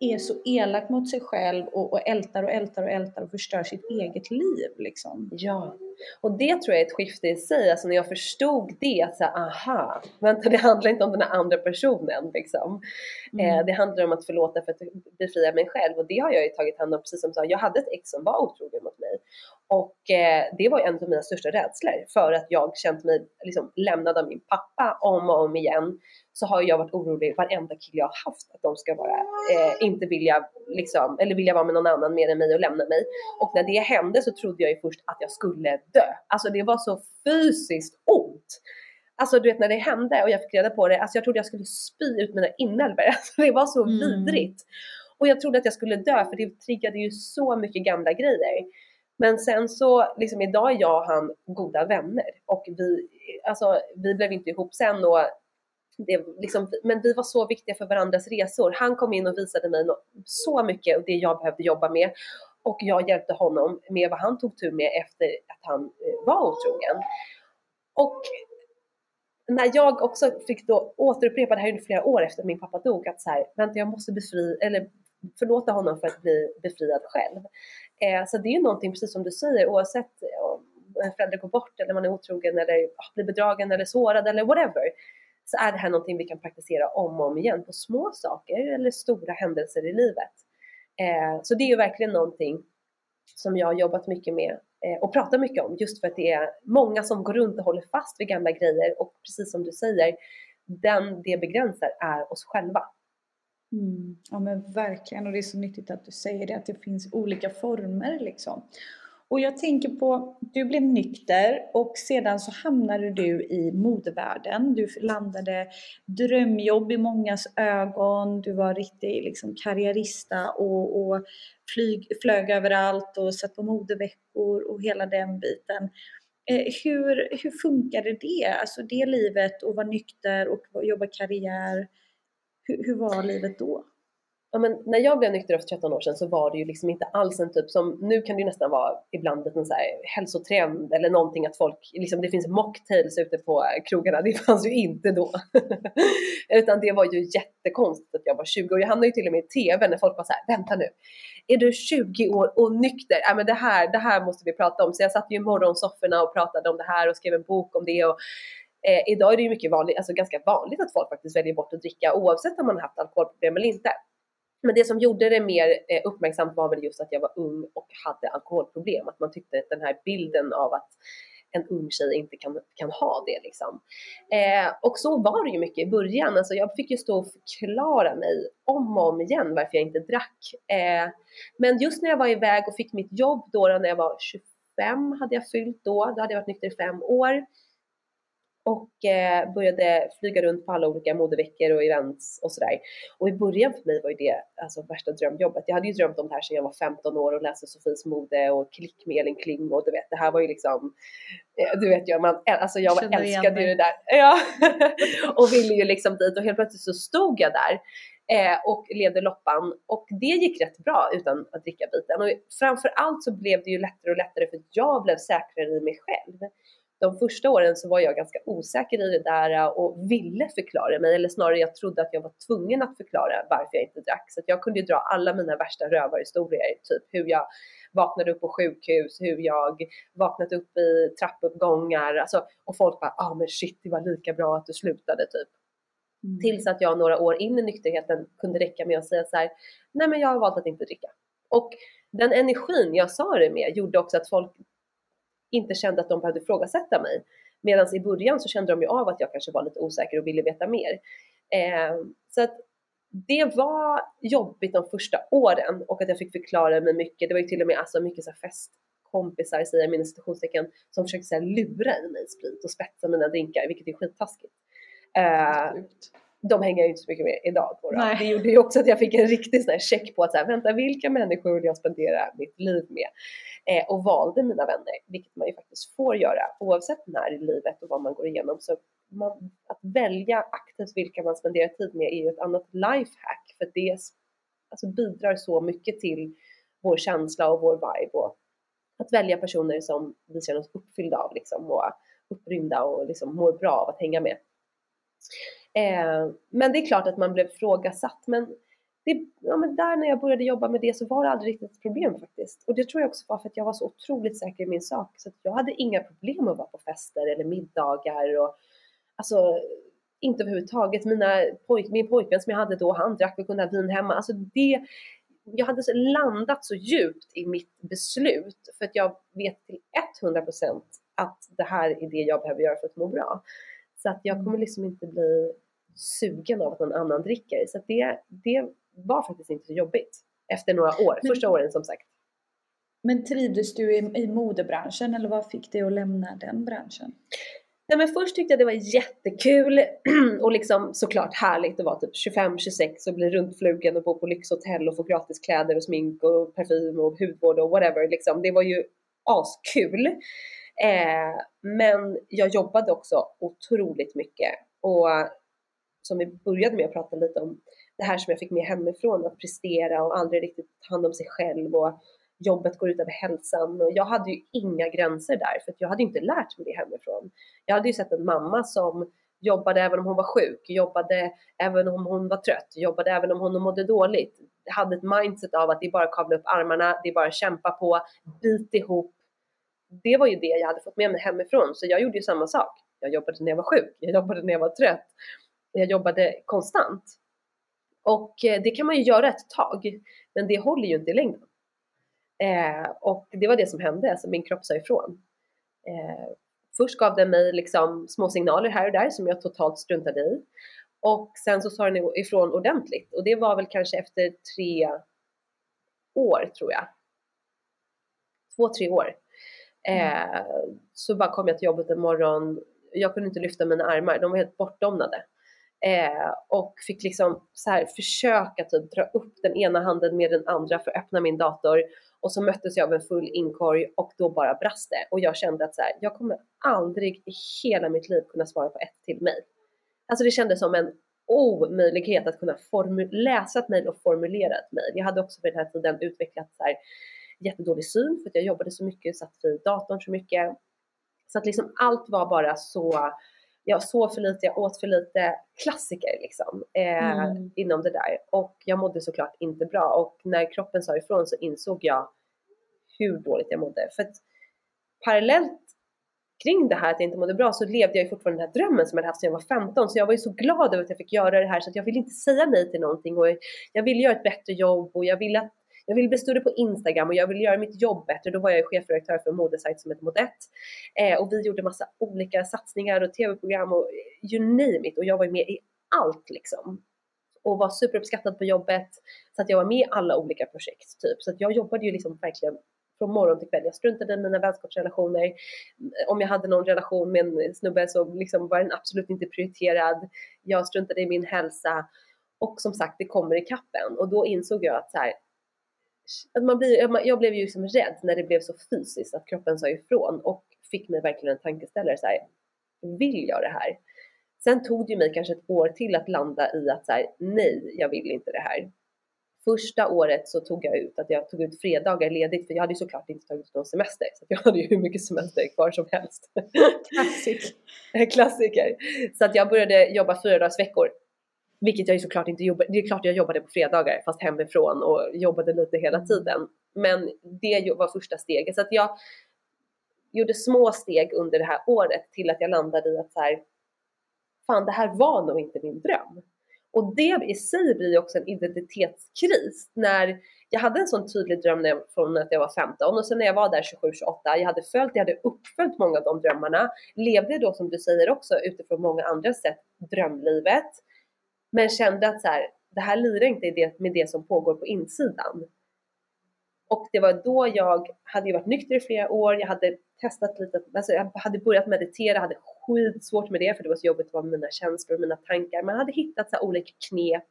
är så elak mot sig själv och, och ältar och ältar och ältar och förstör sitt eget liv liksom. Ja, och det tror jag är ett skifte i sig, alltså när jag förstod det, att så aha, vänta det handlar inte om den här andra personen liksom. Mm. Eh, det handlar om att förlåta för att befria mig själv. Och det har jag ju tagit hand om, precis som du sa, jag hade ett ex som var otrogen mot mig. Och eh, det var en av mina största rädslor. För att jag känt mig liksom, lämnad av min pappa om och om igen så har jag varit orolig varenda kille jag har haft att de ska vara, eh, inte vilja liksom, eller vilja vara med någon annan mer än mig och lämna mig. Och när det hände så trodde jag ju först att jag skulle dö. Alltså det var så fysiskt ont. Alltså du vet när det hände och jag fick reda på det, alltså jag trodde jag skulle spy ut mina inälvor. Alltså det var så mm. vidrigt. Och jag trodde att jag skulle dö för det triggade ju så mycket gamla grejer. Men sen så, liksom idag är jag och han goda vänner och vi, alltså vi blev inte ihop sen och det, liksom, men vi var så viktiga för varandras resor. Han kom in och visade mig så mycket och det jag behövde jobba med och jag hjälpte honom med vad han tog tur med efter att han eh, var otrogen. Och när jag också fick då återupprepa det här under flera år efter att min pappa dog att så här, vänta jag måste befri, eller förlåta honom för att bli befriad själv. Eh, så det är ju någonting, precis som du säger, oavsett om en förälder går bort eller man är otrogen eller blir bedragen eller sårad eller whatever så är det här någonting vi kan praktisera om och om igen på små saker eller stora händelser i livet. Eh, så det är ju verkligen någonting som jag har jobbat mycket med eh, och pratar mycket om just för att det är många som går runt och håller fast vid gamla grejer och precis som du säger, den det begränsar är oss själva. Mm. Ja men verkligen och det är så nyttigt att du säger det att det finns olika former liksom. Och jag tänker på, du blev nykter och sedan så hamnade du i modevärlden. Du landade drömjobb i mångas ögon, du var riktig liksom, karriärista och, och flyg, flög överallt och satt på modeveckor och hela den biten. Eh, hur, hur funkade det? Alltså det livet och vara nykter och jobba karriär. Hur, hur var livet då? Ja, men när jag blev nykter för 13 år sedan så var det ju liksom inte alls en typ som, nu kan det ju nästan vara ibland en så här hälsotrend eller någonting att folk, liksom det finns mocktails ute på krogarna, det fanns ju inte då. Utan det var ju jättekonstigt att jag var 20 och jag hamnade ju till och med i TV när folk var så här, vänta nu, är du 20 år och nykter? Ja men det här, det här måste vi prata om. Så jag satt ju i morgonsofforna och pratade om det här och skrev en bok om det och Eh, idag är det ju mycket vanligt, alltså ganska vanligt att folk faktiskt väljer bort att dricka oavsett om man har haft alkoholproblem eller inte. Men det som gjorde det mer eh, uppmärksamt var väl just att jag var ung och hade alkoholproblem. Att man tyckte att den här bilden av att en ung tjej inte kan, kan ha det liksom. Eh, och så var det ju mycket i början. Alltså jag fick ju stå och förklara mig om och om igen varför jag inte drack. Eh, men just när jag var iväg och fick mitt jobb då, då när jag var 25 hade jag fyllt då, då hade jag varit nykter i fem år och eh, började flyga runt på alla olika modeveckor och events och sådär. Och i början för mig var ju det alltså värsta drömjobbet. Jag hade ju drömt om det här sedan jag var 15 år och läste Sofies mode och klick med Elin Kling och du vet, det här var ju liksom, eh, du vet ju, man, alltså jag var, älskade ju det där. Ja. och ville ju liksom dit och helt plötsligt så stod jag där eh, och levde loppan och det gick rätt bra utan att dricka biten. Och framför allt så blev det ju lättare och lättare för jag blev säkrare i mig själv de första åren så var jag ganska osäker i det där och ville förklara mig, eller snarare jag trodde att jag var tvungen att förklara varför jag inte drack. Så jag kunde ju dra alla mina värsta rövarhistorier, typ hur jag vaknade upp på sjukhus, hur jag vaknat upp i trappuppgångar, alltså, och folk bara ah men shit det var lika bra att du slutade typ. Mm. Tills att jag några år in i nykterheten kunde räcka med att säga så här, nej men jag har valt att inte dricka. Och den energin jag sa det med gjorde också att folk inte kände att de behövde ifrågasätta mig. Medan i början så kände de ju av att jag kanske var lite osäker och ville veta mer. Eh, så att det var jobbigt de första åren och att jag fick förklara mig mycket. Det var ju till och med alltså mycket så festkompisar, säger jag mina citationstecken, som försökte så lura i mig sprit och spetsa mina drinkar, vilket är skittaskigt. Eh, de hänger jag inte så mycket med idag. Då, då. Det gjorde ju också att jag fick en riktig sån check på att så här, vänta, vilka människor vill jag spendera mitt liv med? Eh, och valde mina vänner, vilket man ju faktiskt får göra oavsett när i livet och vad man går igenom. Så man, att välja aktivt vilka man spenderar tid med är ju ett annat lifehack för det alltså, bidrar så mycket till vår känsla och vår vibe och att välja personer som vi känner oss uppfyllda av liksom, och upprymda och liksom mår bra av att hänga med. Eh, men det är klart att man blev frågasatt. Men, det, ja, men där när jag började jobba med det så var det aldrig riktigt ett problem faktiskt. Och det tror jag också var för att jag var så otroligt säker i min sak. Så jag hade inga problem att vara på fester eller middagar och alltså inte överhuvudtaget. Mina pojk, min pojkvän som jag hade då, han drack och kunde ha vin hemma. Alltså det, jag hade landat så djupt i mitt beslut för att jag vet till 100% att det här är det jag behöver göra för att må bra. Så att jag kommer liksom inte bli sugen av att någon annan dricker. Så det, det var faktiskt inte så jobbigt efter några år, men, första åren som sagt. Men trivdes du i, i modebranschen eller vad fick dig att lämna den branschen? Nej men först tyckte jag det var jättekul och liksom såklart härligt att vara typ 25-26 och bli runtflugen och bo på lyxhotell och få gratis kläder och smink och parfym och hudvård och whatever liksom. Det var ju askul. Eh, men jag jobbade också otroligt mycket och eh, som vi började med att prata lite om, det här som jag fick med hemifrån, att prestera och aldrig riktigt ta hand om sig själv och jobbet går ut över hälsan. Och jag hade ju inga gränser där för jag hade inte lärt mig det hemifrån. Jag hade ju sett en mamma som jobbade även om hon var sjuk, jobbade även om hon var trött, jobbade även om hon mådde dåligt. Hade ett mindset av att det är bara att kavla upp armarna, det är bara att kämpa på, bit ihop. Det var ju det jag hade fått med mig hemifrån, så jag gjorde ju samma sak. Jag jobbade när jag var sjuk, jag jobbade när jag var trött jag jobbade konstant. Och eh, det kan man ju göra ett tag, men det håller ju inte i längden. Eh, och det var det som hände, alltså min kropp sa ifrån. Eh, först gav den mig liksom små signaler här och där som jag totalt struntade i. Och sen så sa den ifrån ordentligt och det var väl kanske efter tre år tror jag. Två, tre år. Mm. Eh, så bara kom jag till jobbet en morgon, jag kunde inte lyfta mina armar, de var helt bortdomnade. Eh, och fick liksom så här försöka typ dra upp den ena handen med den andra för att öppna min dator och så möttes jag av en full inkorg och då bara brast det och jag kände att så här, jag kommer aldrig i hela mitt liv kunna svara på ett till mejl. Alltså det kändes som en omöjlighet att kunna läsa ett mejl och formulera ett mejl. Jag hade också vid den här tiden utvecklat så här, jättedålig syn för att jag jobbade så mycket, satt vid datorn så mycket. Så att liksom allt var bara så jag sov för lite, jag åt för lite, klassiker liksom eh, mm. inom det där. Och jag mådde såklart inte bra och när kroppen sa ifrån så insåg jag hur dåligt jag mådde. För att parallellt kring det här att jag inte mådde bra så levde jag ju fortfarande den här drömmen som jag hade haft sedan jag var 15 så jag var ju så glad över att jag fick göra det här så att jag ville inte säga nej till någonting och jag ville göra ett bättre jobb och jag ville att jag ville bli större på Instagram och jag ville göra mitt jobb bättre. Då var jag chefredaktör för en modesajt som heter Modett. Eh, och vi gjorde massa olika satsningar och tv-program och eh, you name it. Och jag var med i allt liksom. Och var superuppskattad på jobbet. Så att jag var med i alla olika projekt typ. Så att jag jobbade ju liksom verkligen från morgon till kväll. Jag struntade i mina vänskapsrelationer. Om jag hade någon relation med en snubbe så liksom var den absolut inte prioriterad. Jag struntade i min hälsa. Och som sagt, det kommer i kappen. Och då insåg jag att så här, att man blir, jag blev ju liksom rädd när det blev så fysiskt att kroppen sa ifrån och fick mig verkligen en tankeställare så här, vill jag det här? Sen tog det mig kanske ett år till att landa i att så här, nej, jag vill inte det här. Första året så tog jag ut att jag tog ut fredagar ledigt för jag hade ju såklart inte tagit ut någon semester så jag hade ju hur mycket semester kvar som helst. Klassik. Klassiker. Så att jag började jobba fyra dagars veckor vilket jag ju såklart inte jobbade, det är klart jag jobbade på fredagar fast hemifrån och jobbade lite hela tiden. Men det var första steget. Så att jag gjorde små steg under det här året till att jag landade i att så här, fan det här var nog inte min dröm. Och det i sig blir också en identitetskris när jag hade en sån tydlig dröm när jag, från att jag var 15 och sen när jag var där 27-28, jag hade följt, jag hade uppföljt många av de drömmarna, levde då som du säger också utifrån många andra sätt drömlivet men kände att så här, det här lirar inte med det som pågår på insidan. Och det var då jag hade ju varit nykter i flera år, jag hade testat lite, alltså jag hade börjat meditera, hade skitsvårt med det för det var så jobbigt att vara med mina känslor och mina tankar. Men jag hade hittat så olika knep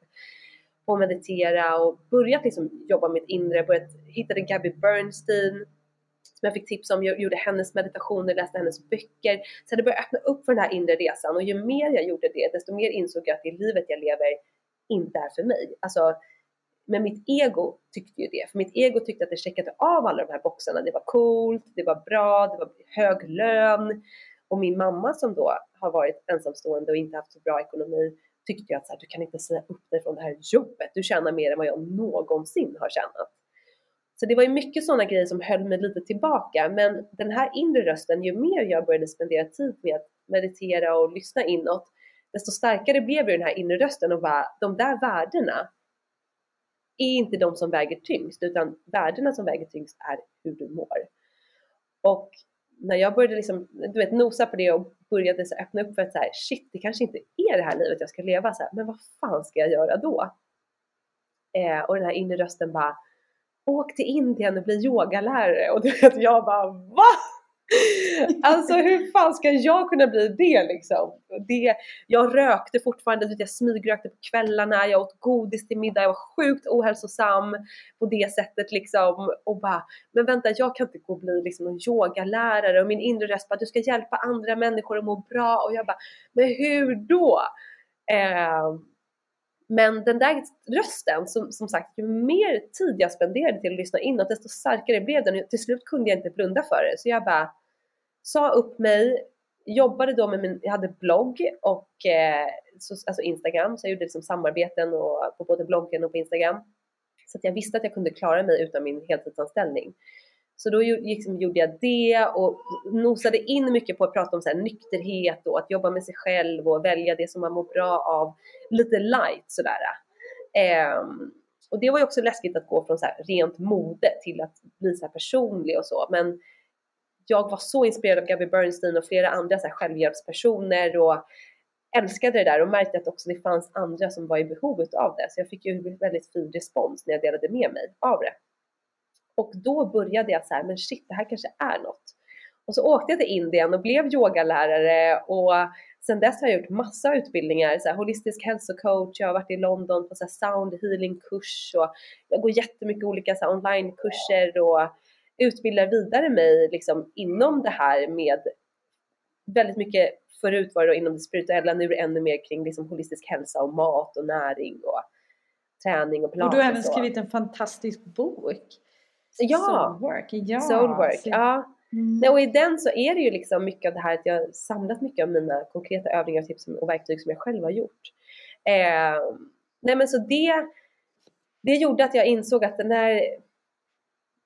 på att meditera och börjat liksom jobba med mitt inre, börjat, hittade Gabby Bernstein som jag fick tips om, jag gjorde hennes meditationer, läste hennes böcker. Så det började öppna upp för den här inre resan och ju mer jag gjorde det, desto mer insåg jag att det livet jag lever inte är för mig. Alltså, men mitt ego tyckte ju det, för mitt ego tyckte att det checkade av alla de här boxarna. Det var coolt, det var bra, det var hög lön. Och min mamma som då har varit ensamstående och inte haft så bra ekonomi tyckte ju att så här, du kan inte säga upp dig från det här jobbet, du tjänar mer än vad jag någonsin har tjänat. Så det var ju mycket sådana grejer som höll mig lite tillbaka. Men den här inre rösten, ju mer jag började spendera tid med att meditera och lyssna inåt, desto starkare blev ju den här inre rösten och bara, de där värdena är inte de som väger tyngst, utan värdena som väger tyngst är hur du mår. Och när jag började liksom, du vet, nosa på det och började så öppna upp för att så här, shit, det kanske inte är det här livet jag ska leva, så här, men vad fan ska jag göra då? Eh, och den här inre rösten bara, åk till Indien och bli yogalärare och du vet jag bara VA? Alltså hur fan ska jag kunna bli det liksom? Det, jag rökte fortfarande, jag smygrökte på kvällarna, jag åt godis till middag, jag var sjukt ohälsosam på det sättet liksom och bara, men vänta jag kan inte gå och bli liksom en yogalärare och min inre röst bara, du ska hjälpa andra människor att må bra och jag bara, men hur då? Eh, men den där rösten, som, som sagt, ju mer tid jag spenderade till att lyssna inåt, desto starkare blev den. Till slut kunde jag inte blunda för det. Så jag bara sa upp mig, jobbade då med min, jag hade blogg och eh, så, alltså Instagram, så jag gjorde liksom samarbeten och, på både bloggen och på Instagram. Så att jag visste att jag kunde klara mig utan min heltidsanställning. Så då liksom gjorde jag det och nosade in mycket på att prata om så nykterhet och att jobba med sig själv och välja det som man mår bra av. Lite light sådär. Um, och det var ju också läskigt att gå från så rent mode till att bli så personlig och så. Men jag var så inspirerad av Gabby Bernstein och flera andra så här självhjälpspersoner och älskade det där och märkte att också det fanns andra som var i behov av det. Så jag fick ju väldigt fin respons när jag delade med mig av det. Och då började jag så här, men shit, det här kanske är något. Och så åkte jag till Indien och blev yogalärare och sen dess har jag gjort massa utbildningar, så här, holistisk hälsocoach, jag har varit i London på så sound healing kurs och jag går jättemycket olika så onlinekurser och utbildar vidare mig liksom inom det här med väldigt mycket förut var det inom det spirituella, nu är det ännu mer kring liksom holistisk hälsa och mat och näring och träning och pilates. Och du har även skrivit en fantastisk bok. Ja! Soulwork. Ja. Soulwork, ja. Mm. Nej, och i den så är det ju liksom mycket av det här att jag har samlat mycket av mina konkreta övningar, tips och verktyg som jag själv har gjort. Eh, nej men så det, det gjorde att jag insåg att den här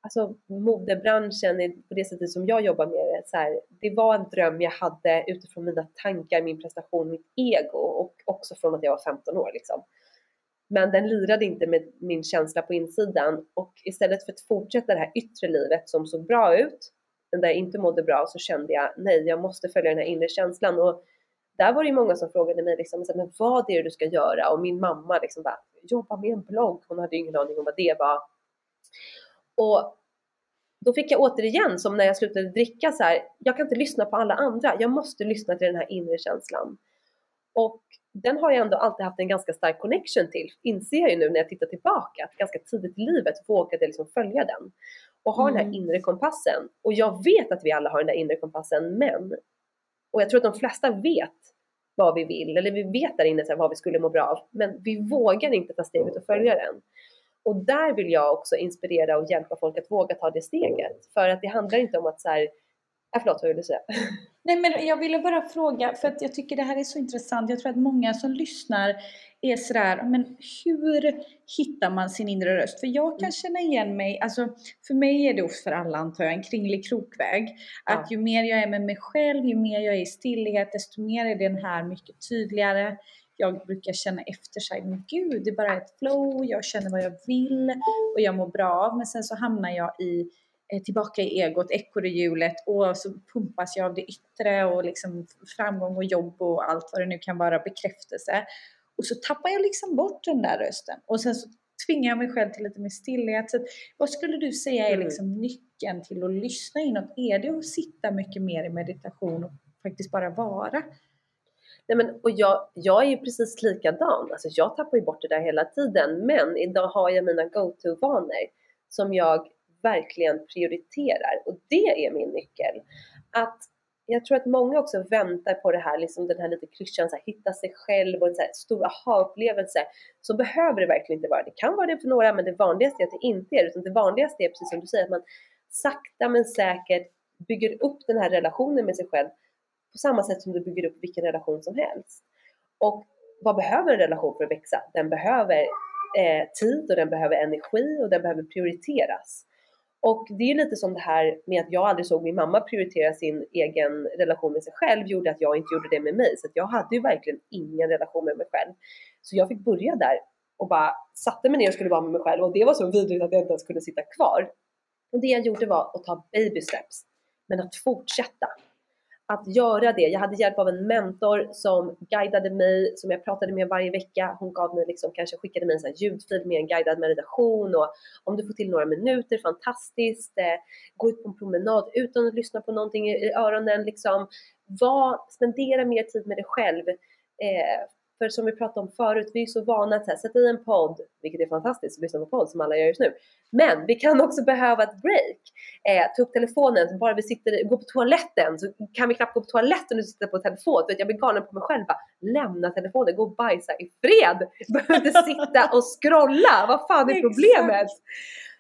alltså modebranschen på det sättet som jag jobbar med det, så här, det var en dröm jag hade utifrån mina tankar, min prestation, mitt ego och också från att jag var 15 år liksom. Men den lirade inte med min känsla på insidan och istället för att fortsätta det här yttre livet som såg bra ut, men där jag inte mådde bra, så kände jag nej, jag måste följa den här inre känslan och där var det ju många som frågade mig liksom, men vad är det du ska göra? Och min mamma liksom bara, jobba med en blogg. Hon hade ju ingen aning om vad det var. Och då fick jag återigen, som när jag slutade dricka, så här, jag kan inte lyssna på alla andra. Jag måste lyssna till den här inre känslan. Och den har jag ändå alltid haft en ganska stark connection till, inser jag ju nu när jag tittar tillbaka, att ganska tidigt i livet vågade jag liksom följa den. Och ha mm. den här mm. inre kompassen. Och jag vet att vi alla har den där inre kompassen, men, och jag tror att de flesta vet vad vi vill, eller vi vet där inne så vad vi skulle må bra av, men vi vågar inte ta steget och följa den. Och där vill jag också inspirera och hjälpa folk att våga ta det steget. För att det handlar inte om att så här, Ja, förlåt, vad vill du säga? Nej, men jag ville bara fråga, för att jag tycker det här är så intressant. Jag tror att många som lyssnar är sådär, men hur hittar man sin inre röst? För jag kan mm. känna igen mig, alltså för mig är det också för alla antar jag en kringlig krokväg. Att ja. ju mer jag är med mig själv, ju mer jag är i stillhet, desto mer är den här mycket tydligare jag brukar känna efter sig, men gud, det är bara ett flow, jag känner vad jag vill och jag mår bra av. Men sen så hamnar jag i tillbaka i egot, ekorrehjulet och så pumpas jag av det yttre och liksom framgång och jobb och allt vad det nu kan vara, bekräftelse. Och så tappar jag liksom bort den där rösten och sen så tvingar jag mig själv till lite mer stillhet. Så vad skulle du säga är mm. liksom nyckeln till att lyssna inåt? Är det att sitta mycket mer i meditation och faktiskt bara vara? Nej men, och jag, jag är ju precis likadan, alltså jag tappar ju bort det där hela tiden men idag har jag mina go-to-vanor som jag verkligen prioriterar och det är min nyckel. Att jag tror att många också väntar på det här, liksom den här lite klyschan, så här, hitta sig själv och en så här stor aha-upplevelse. Så behöver det verkligen inte vara. Det kan vara det för några, men det vanligaste är att det inte är det. Utan det vanligaste är precis som du säger, att man sakta men säkert bygger upp den här relationen med sig själv på samma sätt som du bygger upp vilken relation som helst. Och vad behöver en relation för att växa? Den behöver eh, tid och den behöver energi och den behöver prioriteras. Och det är lite som det här med att jag aldrig såg min mamma prioritera sin egen relation med sig själv gjorde att jag inte gjorde det med mig. Så jag hade ju verkligen ingen relation med mig själv. Så jag fick börja där och bara satte mig ner och skulle vara med mig själv och det var så vidrigt att jag inte ens kunde sitta kvar. Och det jag gjorde var att ta baby steps, men att fortsätta att göra det. Jag hade hjälp av en mentor som guidade mig, som jag pratade med varje vecka. Hon gav mig liksom, kanske skickade mig en sån ljudfil med en guidad meditation och om du får till några minuter, fantastiskt. Eh, gå ut på en promenad utan att lyssna på någonting i öronen liksom. Var, spendera mer tid med dig själv. Eh, för som vi pratade om förut, vi är så vana att sätta i en podd, vilket är fantastiskt att lyssna på podd som alla gör just nu. Men vi kan också behöva ett break. Eh, ta upp telefonen, så bara vi sitter, går på toaletten så kan vi knappt gå på toaletten och sitta på telefon. Jag blir galen på mig själv. Bara, lämna telefonen, gå och bajsa i fred. Behöver inte sitta och scrolla. Vad fan är problemet?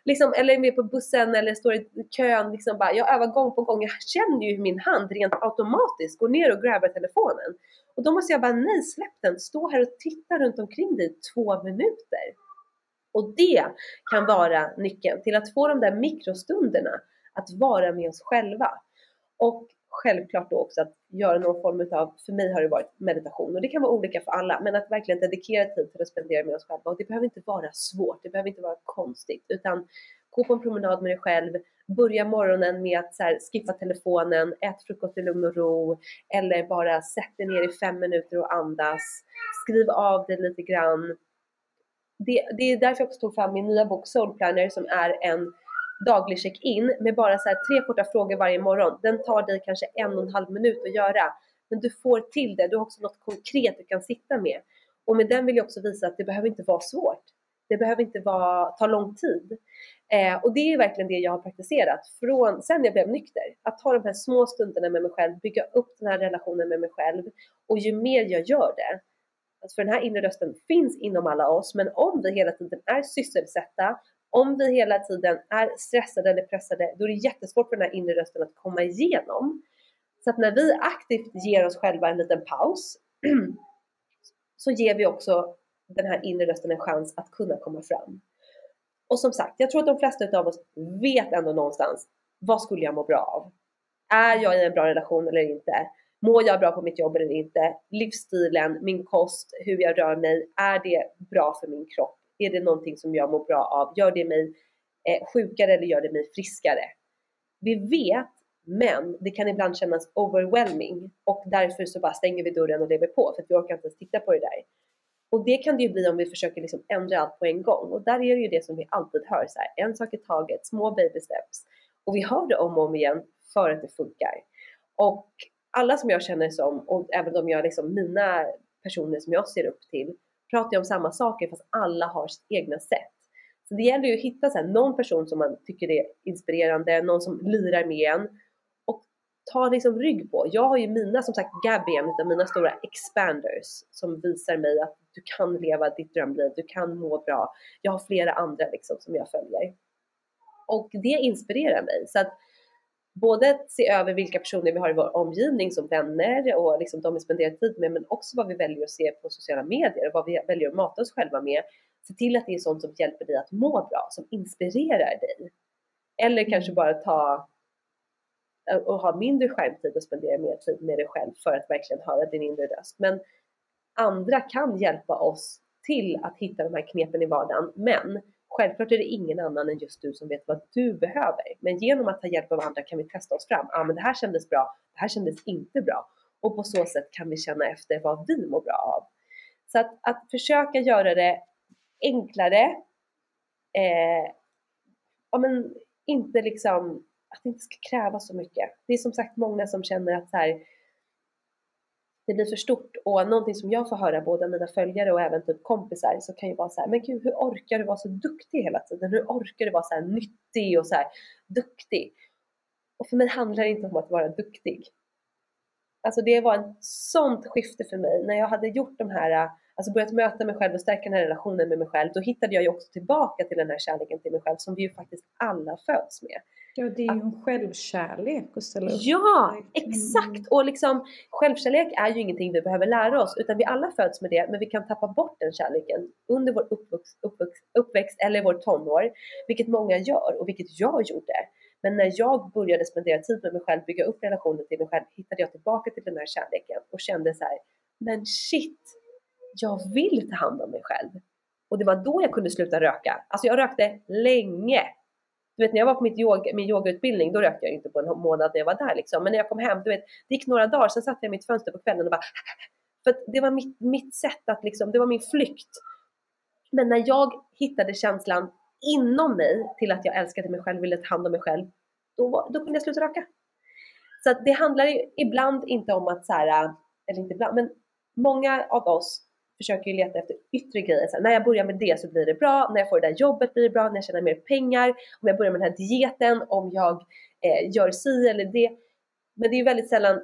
Liksom, eller är med på bussen eller står i kön. Liksom bara, jag övar gång på gång. Jag känner ju hur min hand rent automatiskt går ner och grabbar telefonen. Och då måste jag bara, nej släpp den, stå här och titta runt omkring dig två minuter. Och det kan vara nyckeln till att få de där mikrostunderna att vara med oss själva. Och självklart då också att göra någon form av, för mig har det varit meditation. Och det kan vara olika för alla, men att verkligen dedikera tid till att spendera med oss själva. Och det behöver inte vara svårt, det behöver inte vara konstigt utan gå på en promenad med dig själv, börja morgonen med att så här, skippa telefonen, ät frukost i lugn och ro eller bara sätt dig ner i fem minuter och andas, skriv av dig lite grann. Det, det är därför jag också tog fram min nya bok Soul Planner som är en daglig check-in med bara så tre korta frågor varje morgon. Den tar dig kanske en och en halv minut att göra. Men du får till det, du har också något konkret du kan sitta med. Och med den vill jag också visa att det behöver inte vara svårt. Det behöver inte vara, ta lång tid. Eh, och det är verkligen det jag har praktiserat från sen jag blev nykter. Att ta de här små stunderna med mig själv, bygga upp den här relationen med mig själv. Och ju mer jag gör det, alltså för den här inre rösten finns inom alla oss, men om vi hela tiden är sysselsatta, om vi hela tiden är stressade eller pressade, då är det jättesvårt för den här inre rösten att komma igenom. Så att när vi aktivt ger oss själva en liten paus, så ger vi också den här inre rösten en chans att kunna komma fram. Och som sagt, jag tror att de flesta av oss vet ändå någonstans, vad skulle jag må bra av? Är jag i en bra relation eller inte? Mår jag bra på mitt jobb eller inte? Livsstilen, min kost, hur jag rör mig, är det bra för min kropp? Är det någonting som jag mår bra av? Gör det mig eh, sjukare eller gör det mig friskare? Vi vet, men det kan ibland kännas overwhelming och därför så bara stänger vi dörren och lever på för att vi orkar inte ens titta på det där. Och det kan det ju bli om vi försöker liksom ändra allt på en gång. Och där är det ju det som vi alltid hör, så här, en sak i taget, små baby steps. Och vi hör det om och om igen för att det funkar. Och alla som jag känner som, och även de jag liksom, mina personer som jag ser upp till, pratar ju om samma saker fast alla har sitt egna sätt. Så det gäller ju att hitta så här, någon person som man tycker är inspirerande, någon som lirar med en och ta liksom rygg på. Jag har ju mina, som sagt Gabby, en av mina stora expanders som visar mig att du kan leva ditt drömliv, du kan må bra. Jag har flera andra liksom som jag följer. Och det inspirerar mig. Så att både se över vilka personer vi har i vår omgivning som vänner och liksom de vi spenderar tid med, men också vad vi väljer att se på sociala medier och vad vi väljer att mata oss själva med. Se till att det är sånt som hjälper dig att må bra, som inspirerar dig. Eller kanske bara ta och ha mindre skärmtid och spendera mer tid med dig själv för att verkligen höra din inre röst. Men andra kan hjälpa oss till att hitta de här knepen i vardagen. Men självklart är det ingen annan än just du som vet vad du behöver. Men genom att ta hjälp av andra kan vi testa oss fram. Ja, ah, men det här kändes bra. Det här kändes inte bra. Och på så sätt kan vi känna efter vad vi mår bra av. Så att, att försöka göra det enklare. Eh, ja, men inte liksom att det inte ska krävas så mycket. Det är som sagt många som känner att så här, det blir för stort och någonting som jag får höra både av mina följare och även typ kompisar så kan ju vara så här, men gud hur orkar du vara så duktig hela tiden? Hur orkar du vara så här nyttig och så här duktig? Och för mig handlar det inte om att vara duktig. Alltså det var ett sånt skifte för mig när jag hade gjort de här, alltså börjat möta mig själv och stärka den här relationen med mig själv. Då hittade jag ju också tillbaka till den här kärleken till mig själv som vi ju faktiskt alla föds med. Ja, det är ju en självkärlek att ställa upp. Ja, exakt! Och liksom, självkärlek är ju ingenting vi behöver lära oss utan vi alla föds med det men vi kan tappa bort den kärleken under vår uppväxt, uppväxt, uppväxt eller vår tonår, vilket många gör och vilket jag gjorde. Men när jag började spendera tid med mig själv, bygga upp relationen till mig själv, hittade jag tillbaka till den här kärleken och kände så här, men shit, jag vill ta hand om mig själv. Och det var då jag kunde sluta röka. Alltså jag rökte länge du vet när jag var på mitt yoga, min yogautbildning, då rökte jag inte på en månad när jag var där liksom. Men när jag kom hem, du vet, det gick några dagar, sen satt jag i mitt fönster på kvällen och bara För det var mitt, mitt sätt att liksom, det var min flykt. Men när jag hittade känslan inom mig till att jag älskade mig själv, ville ta hand om mig själv, då, då kunde jag sluta röka. Så att det handlar ibland inte om att så här, eller inte ibland, men många av oss försöker ju leta efter yttre grejer. Så här, när jag börjar med det så blir det bra, när jag får det där jobbet blir det bra, när jag tjänar mer pengar, om jag börjar med den här dieten, om jag eh, gör si eller det. Men det är ju väldigt sällan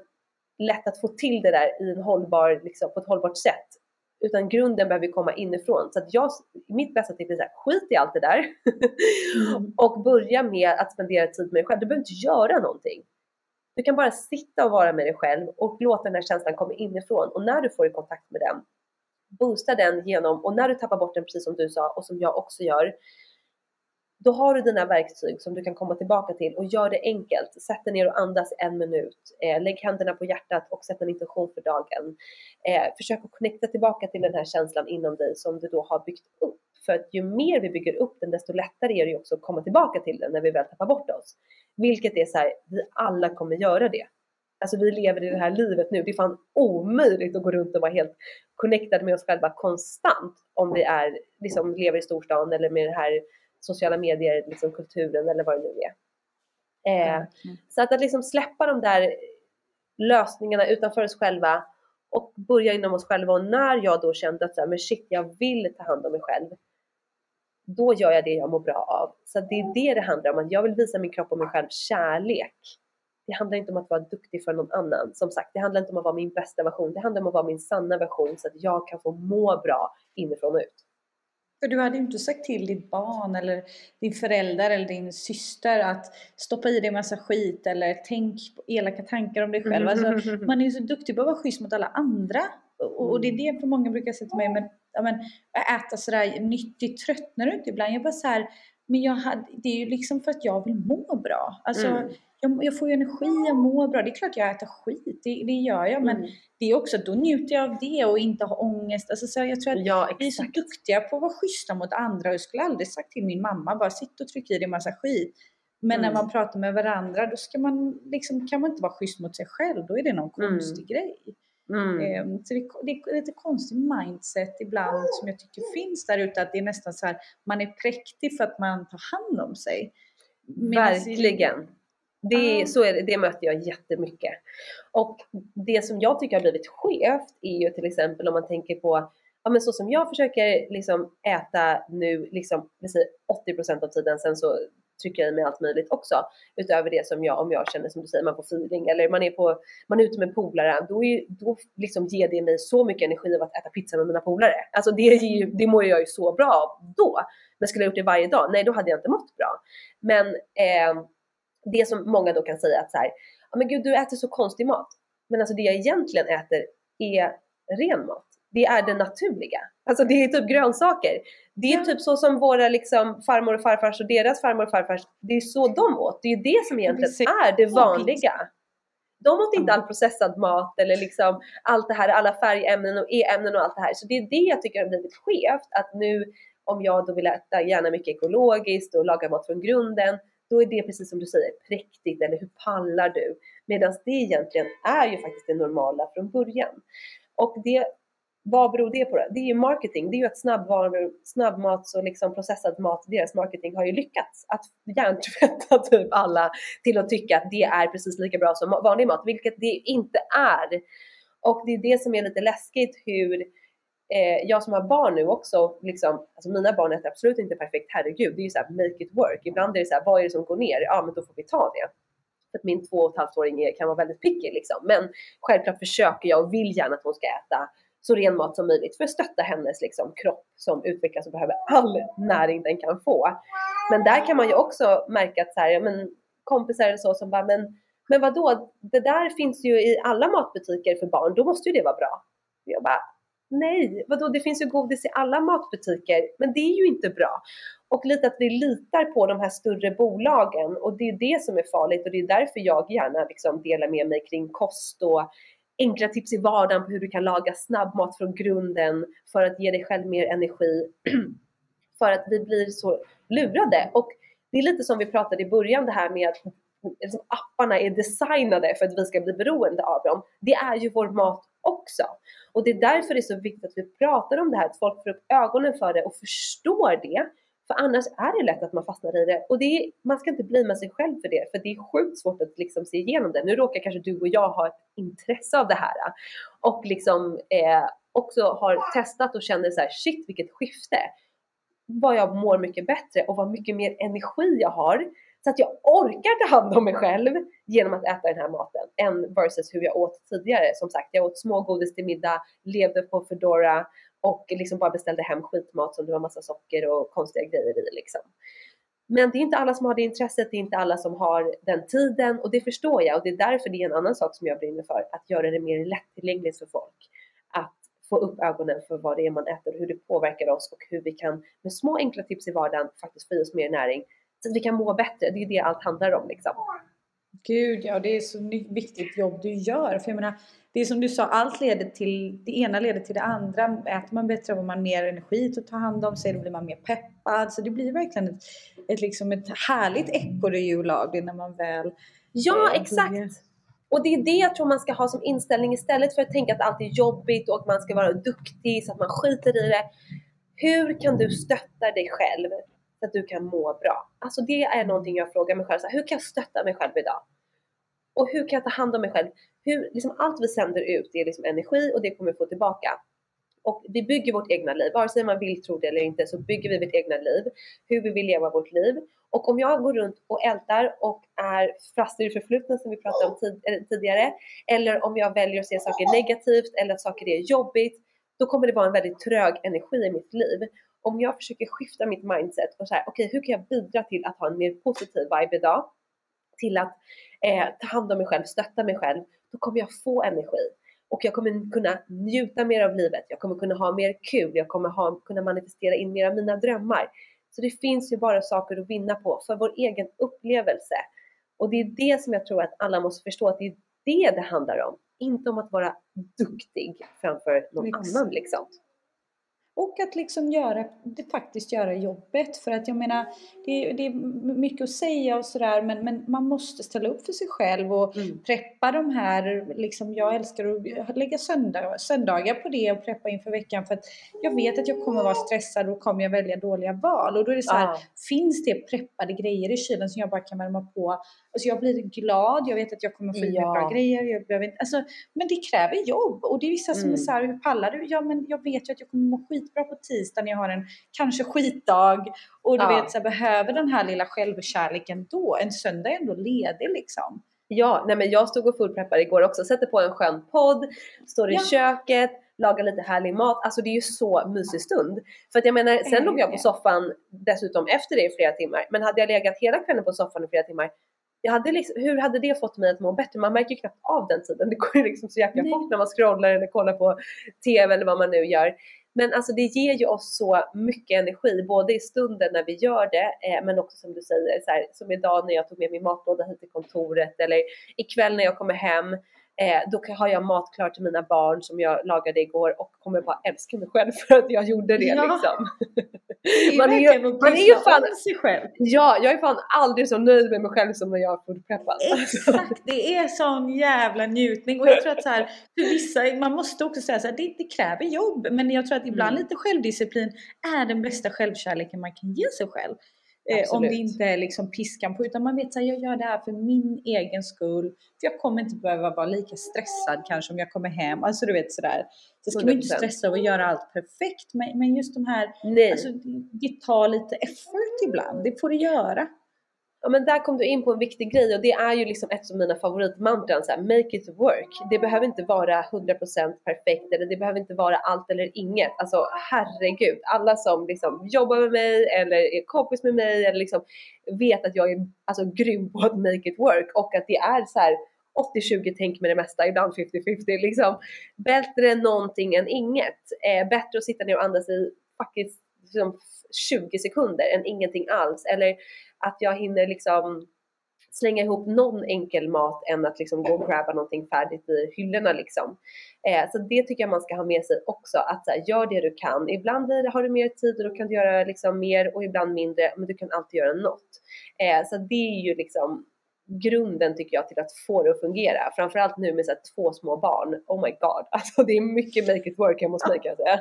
lätt att få till det där i en hållbar, liksom, på ett hållbart sätt. Utan grunden behöver komma inifrån. Så att jag, mitt bästa tips är så här, skit i allt det där mm. och börja med att spendera tid med dig själv. Du behöver inte göra någonting. Du kan bara sitta och vara med dig själv och låta den här känslan komma inifrån. Och när du får i kontakt med den, boosta den genom, och när du tappar bort den precis som du sa och som jag också gör, då har du dina verktyg som du kan komma tillbaka till och gör det enkelt. Sätt dig ner och andas en minut. Eh, lägg händerna på hjärtat och sätt en intention för dagen. Eh, försök att connecta tillbaka till den här känslan inom dig som du då har byggt upp. För att ju mer vi bygger upp den desto lättare är det ju också att komma tillbaka till den när vi väl tappar bort oss. Vilket är så här, vi alla kommer göra det. Alltså vi lever i det här livet nu. Det är fan omöjligt att gå runt och vara helt connectad med oss själva konstant om vi är, liksom, lever i storstan eller med det här sociala medier, liksom kulturen eller vad det nu är. Eh, mm. Så att, att liksom släppa de där lösningarna utanför oss själva och börja inom oss själva och när jag då kände att så här, men shit, jag vill ta hand om mig själv. Då gör jag det jag mår bra av. Så det är det det handlar om, att jag vill visa min kropp och mig själv kärlek. Det handlar inte om att vara duktig för någon annan. Som sagt, det handlar inte om att vara min bästa version. Det handlar om att vara min sanna version så att jag kan få må bra inifrån och ut. För du hade ju inte sagt till ditt barn eller din förälder eller din syster att stoppa i dig massa skit eller tänk elaka tankar om dig själv. Alltså, man är ju så duktig på att vara schysst mot alla andra. Och, och det är det för många brukar säga till mig, men, ja, men äta sådär nyttigt, tröttnar du inte ibland? Jag bara så här, men jag hade, det är ju liksom för att jag vill må bra. Alltså, mm jag, jag, får ju energi, jag mår bra. Det är klart jag äter skit, det, det gör jag. Men mm. det är också, då njuter jag av det och inte har ångest. Alltså, så jag tror att ja, vi är så duktiga på att vara schyssta mot andra. Jag skulle aldrig sagt till min mamma, bara sitt och tryck i dig massa skit. Men mm. när man pratar med varandra, då ska man, liksom, kan man inte vara schysst mot sig själv. Då är det någon mm. konstig grej. Mm. Ehm, så det, det, är lite konstig mindset ibland som jag tycker finns där ute. Att det är nästan så här, man är präktig för att man tar hand om sig. Verkligen. Det, så är det, det möter jag jättemycket. Och det som jag tycker har blivit skevt är ju till exempel om man tänker på ja men så som jag försöker liksom äta nu, liksom, 80% av tiden, sen så trycker jag i mig allt möjligt också. Utöver det som jag, om jag känner som du säger, man får feeling eller man är, på, man är ute med polare, då, är, då liksom ger det mig så mycket energi av att äta pizza med mina polare. Alltså det, ju, det mår jag ju så bra av då. Men skulle jag gjort det varje dag? Nej, då hade jag inte mått bra. Men eh, det som många då kan säga att så här, men gud du äter så konstig mat. Men alltså det jag egentligen äter är ren mat. Det är det naturliga. Alltså det är typ grönsaker. Det är typ så som våra liksom farmor och farfars och deras farmor och farfars, det är så de åt. Det är det som egentligen är det vanliga. De åt inte all processad mat eller liksom allt det här, alla färgämnen och e-ämnen och allt det här. Så det är det jag tycker har blivit skevt. Att nu om jag då vill äta gärna mycket ekologiskt och laga mat från grunden, då är det precis som du säger präktigt eller hur pallar du? Medan det egentligen är ju faktiskt det normala från början. Och det, vad beror det på? Då? Det är ju marketing, det är ju att snabbvaror, snabbmats och liksom processad mat, deras marketing har ju lyckats att hjärntvätta typ alla till att tycka att det är precis lika bra som vanlig mat, vilket det inte är. Och det är det som är lite läskigt hur eh, jag som har barn nu också, liksom, alltså mina barn äter absolut inte perfekt, herregud, det är ju såhär make it work. Ibland är det såhär, vad är det som går ner? Ja, men då får vi ta det. För att min två och ett halvt åring kan vara väldigt picky liksom. Men självklart försöker jag och vill gärna att hon ska äta så ren mat som möjligt för att stötta hennes liksom, kropp som utvecklas och behöver all näring den kan få. Men där kan man ju också märka att så här, ja, men, kompisar eller så som bara, men, men vadå, det där finns ju i alla matbutiker för barn, då måste ju det vara bra. Jag bara, Nej, vadå det finns ju godis i alla matbutiker, men det är ju inte bra. Och lite att vi litar på de här större bolagen och det är det som är farligt och det är därför jag gärna liksom delar med mig kring kost och enkla tips i vardagen på hur du kan laga snabbmat från grunden för att ge dig själv mer energi. för att vi blir så lurade. Och det är lite som vi pratade i början det här med att liksom apparna är designade för att vi ska bli beroende av dem. Det är ju vår mat också. Och det är därför det är så viktigt att vi pratar om det här, att folk får upp ögonen för det och förstår det. För annars är det lätt att man fastnar i det. Och det är, man ska inte bli sig själv för det, för det är sjukt svårt att liksom se igenom det. Nu råkar kanske du och jag ha ett intresse av det här och liksom eh, också har testat och känner så här, shit vilket skifte. Vad jag mår mycket bättre och vad mycket mer energi jag har så att jag orkar ta hand om mig själv genom att äta den här maten än versus hur jag åt tidigare. Som sagt, jag åt smågodis till middag, levde på Foodora och liksom bara beställde hem skitmat som det var massa socker och konstiga grejer i liksom. Men det är inte alla som har det intresset, det är inte alla som har den tiden och det förstår jag och det är därför det är en annan sak som jag brinner för, att göra det mer lättillgängligt för folk. Att få upp ögonen för vad det är man äter och hur det påverkar oss och hur vi kan med små enkla tips i vardagen faktiskt få i oss mer näring så att vi kan må bättre. Det är det allt handlar om liksom. Gud ja, det är så viktigt jobb du gör. För jag menar, det är som du sa, allt leder till, det ena leder till det andra. Äter man bättre får man mer energi att ta hand om sig, då blir man mer peppad. Så det blir verkligen ett, ett, liksom ett härligt ekorrhjul när man väl... Ja, eh, exakt! Blir... Och det är det jag tror man ska ha som inställning istället för att tänka att allt är jobbigt och att man ska vara duktig så att man skiter i det. Hur kan du stötta dig själv så att du kan må bra? Alltså det är någonting jag frågar mig själv. Så här, hur kan jag stötta mig själv idag? Och hur kan jag ta hand om mig själv? Hur, liksom allt vi sänder ut det är liksom energi och det kommer vi få tillbaka. Och vi bygger vårt egna liv, vare sig man vill tro det eller inte så bygger vi vårt egna liv, hur vi vill leva vårt liv. Och om jag går runt och ältar och är fast i det förflutna som vi pratade om tid, tidigare, eller om jag väljer att se saker negativt eller att saker är jobbigt, då kommer det vara en väldigt trög energi i mitt liv. Om jag försöker skifta mitt mindset och så här, okej okay, hur kan jag bidra till att ha en mer positiv vibe idag? Till att eh, ta hand om mig själv, stötta mig själv, då kommer jag få energi. Och jag kommer kunna njuta mer av livet, jag kommer kunna ha mer kul, jag kommer ha, kunna manifestera in mer av mina drömmar. Så det finns ju bara saker att vinna på för vår egen upplevelse. Och det är det som jag tror att alla måste förstå, att det är det det handlar om. Inte om att vara duktig framför någon Exakt. annan liksom. Och att liksom göra, det faktiskt göra jobbet. För att jag menar, det, det är mycket att säga och sådär men, men man måste ställa upp för sig själv och mm. preppa de här, liksom jag älskar att lägga söndag, söndagar på det och preppa inför veckan för att jag vet att jag kommer vara stressad och kommer jag välja dåliga val. Och då är det så här, ah. finns det preppade grejer i kylen som jag bara kan värma på? Alltså jag blir glad, jag vet att jag kommer få i ja. bra grejer. Jag behöver inte, alltså, men det kräver jobb och det är vissa som mm. är så här, hur pallar du? Ja men jag vet ju att jag kommer må skit skitbra på tisdag när jag har en kanske skitdag och du ja. vet så här, behöver den här lilla självkärleken då. En söndag är ändå ledig liksom. Ja, nej men jag stod och fullpreppade igår också, sätter på en skön podd, står i ja. köket, lagar lite härlig mat. Alltså det är ju så mysig stund. För att jag menar, sen låg jag på soffan dessutom efter det i flera timmar. Men hade jag legat hela kvällen på soffan i flera timmar, jag hade liksom, hur hade det fått mig att må bättre? Man märker ju knappt av den tiden. Det går ju liksom så jäkla fort när man scrollar eller kollar på TV eller vad man nu gör. Men alltså det ger ju oss så mycket energi, både i stunden när vi gör det, eh, men också som du säger, så här, som idag när jag tog med min matlåda hit till kontoret eller ikväll när jag kommer hem. Eh, då har jag mat klar till mina barn som jag lagade igår och kommer bara älska mig själv för att jag gjorde det ja. liksom. man är, ju, man är ju fan, sig själv. Ja, jag är fan aldrig så nöjd med mig själv som när jag har foodpreppat. Exakt, det är sån jävla njutning och jag tror att så här, för vissa, man måste också säga så här, det, det kräver jobb men jag tror att ibland mm. lite självdisciplin är den bästa självkärleken man kan ge sig själv. Eh, om det inte är liksom piskan på, utan man vet att jag gör det här för min egen skull. För jag kommer inte behöva vara lika stressad kanske om jag kommer hem. Alltså du vet sådär. Så ska man inte stressa att göra allt perfekt. Men, men just de här, Nej. Alltså, det tar lite effort ibland. Det får det göra. Ja men där kom du in på en viktig grej och det är ju liksom ett av mina favoritmantran så här, make it work. Det behöver inte vara 100% perfekt eller det behöver inte vara allt eller inget. Alltså herregud, alla som liksom jobbar med mig eller är kompis med mig eller liksom vet att jag är alltså grym på att make it work och att det är så här 80-20 tänk med det mesta, ibland 50-50 liksom. Bättre någonting än inget. Eh, bättre att sitta ner och andas i faktiskt liksom 20 sekunder än ingenting alls. Eller att jag hinner liksom slänga ihop någon enkel mat än att liksom gå och grabba någonting färdigt i hyllorna liksom. Eh, så det tycker jag man ska ha med sig också, att här, gör det du kan. Ibland har du mer tid och då kan du göra liksom mer och ibland mindre, men du kan alltid göra något. Eh, så det är ju liksom grunden tycker jag till att få det att fungera. Framförallt nu med så här, två små barn. Oh my god, alltså det är mycket make it work hemma hos mig kan jag säga.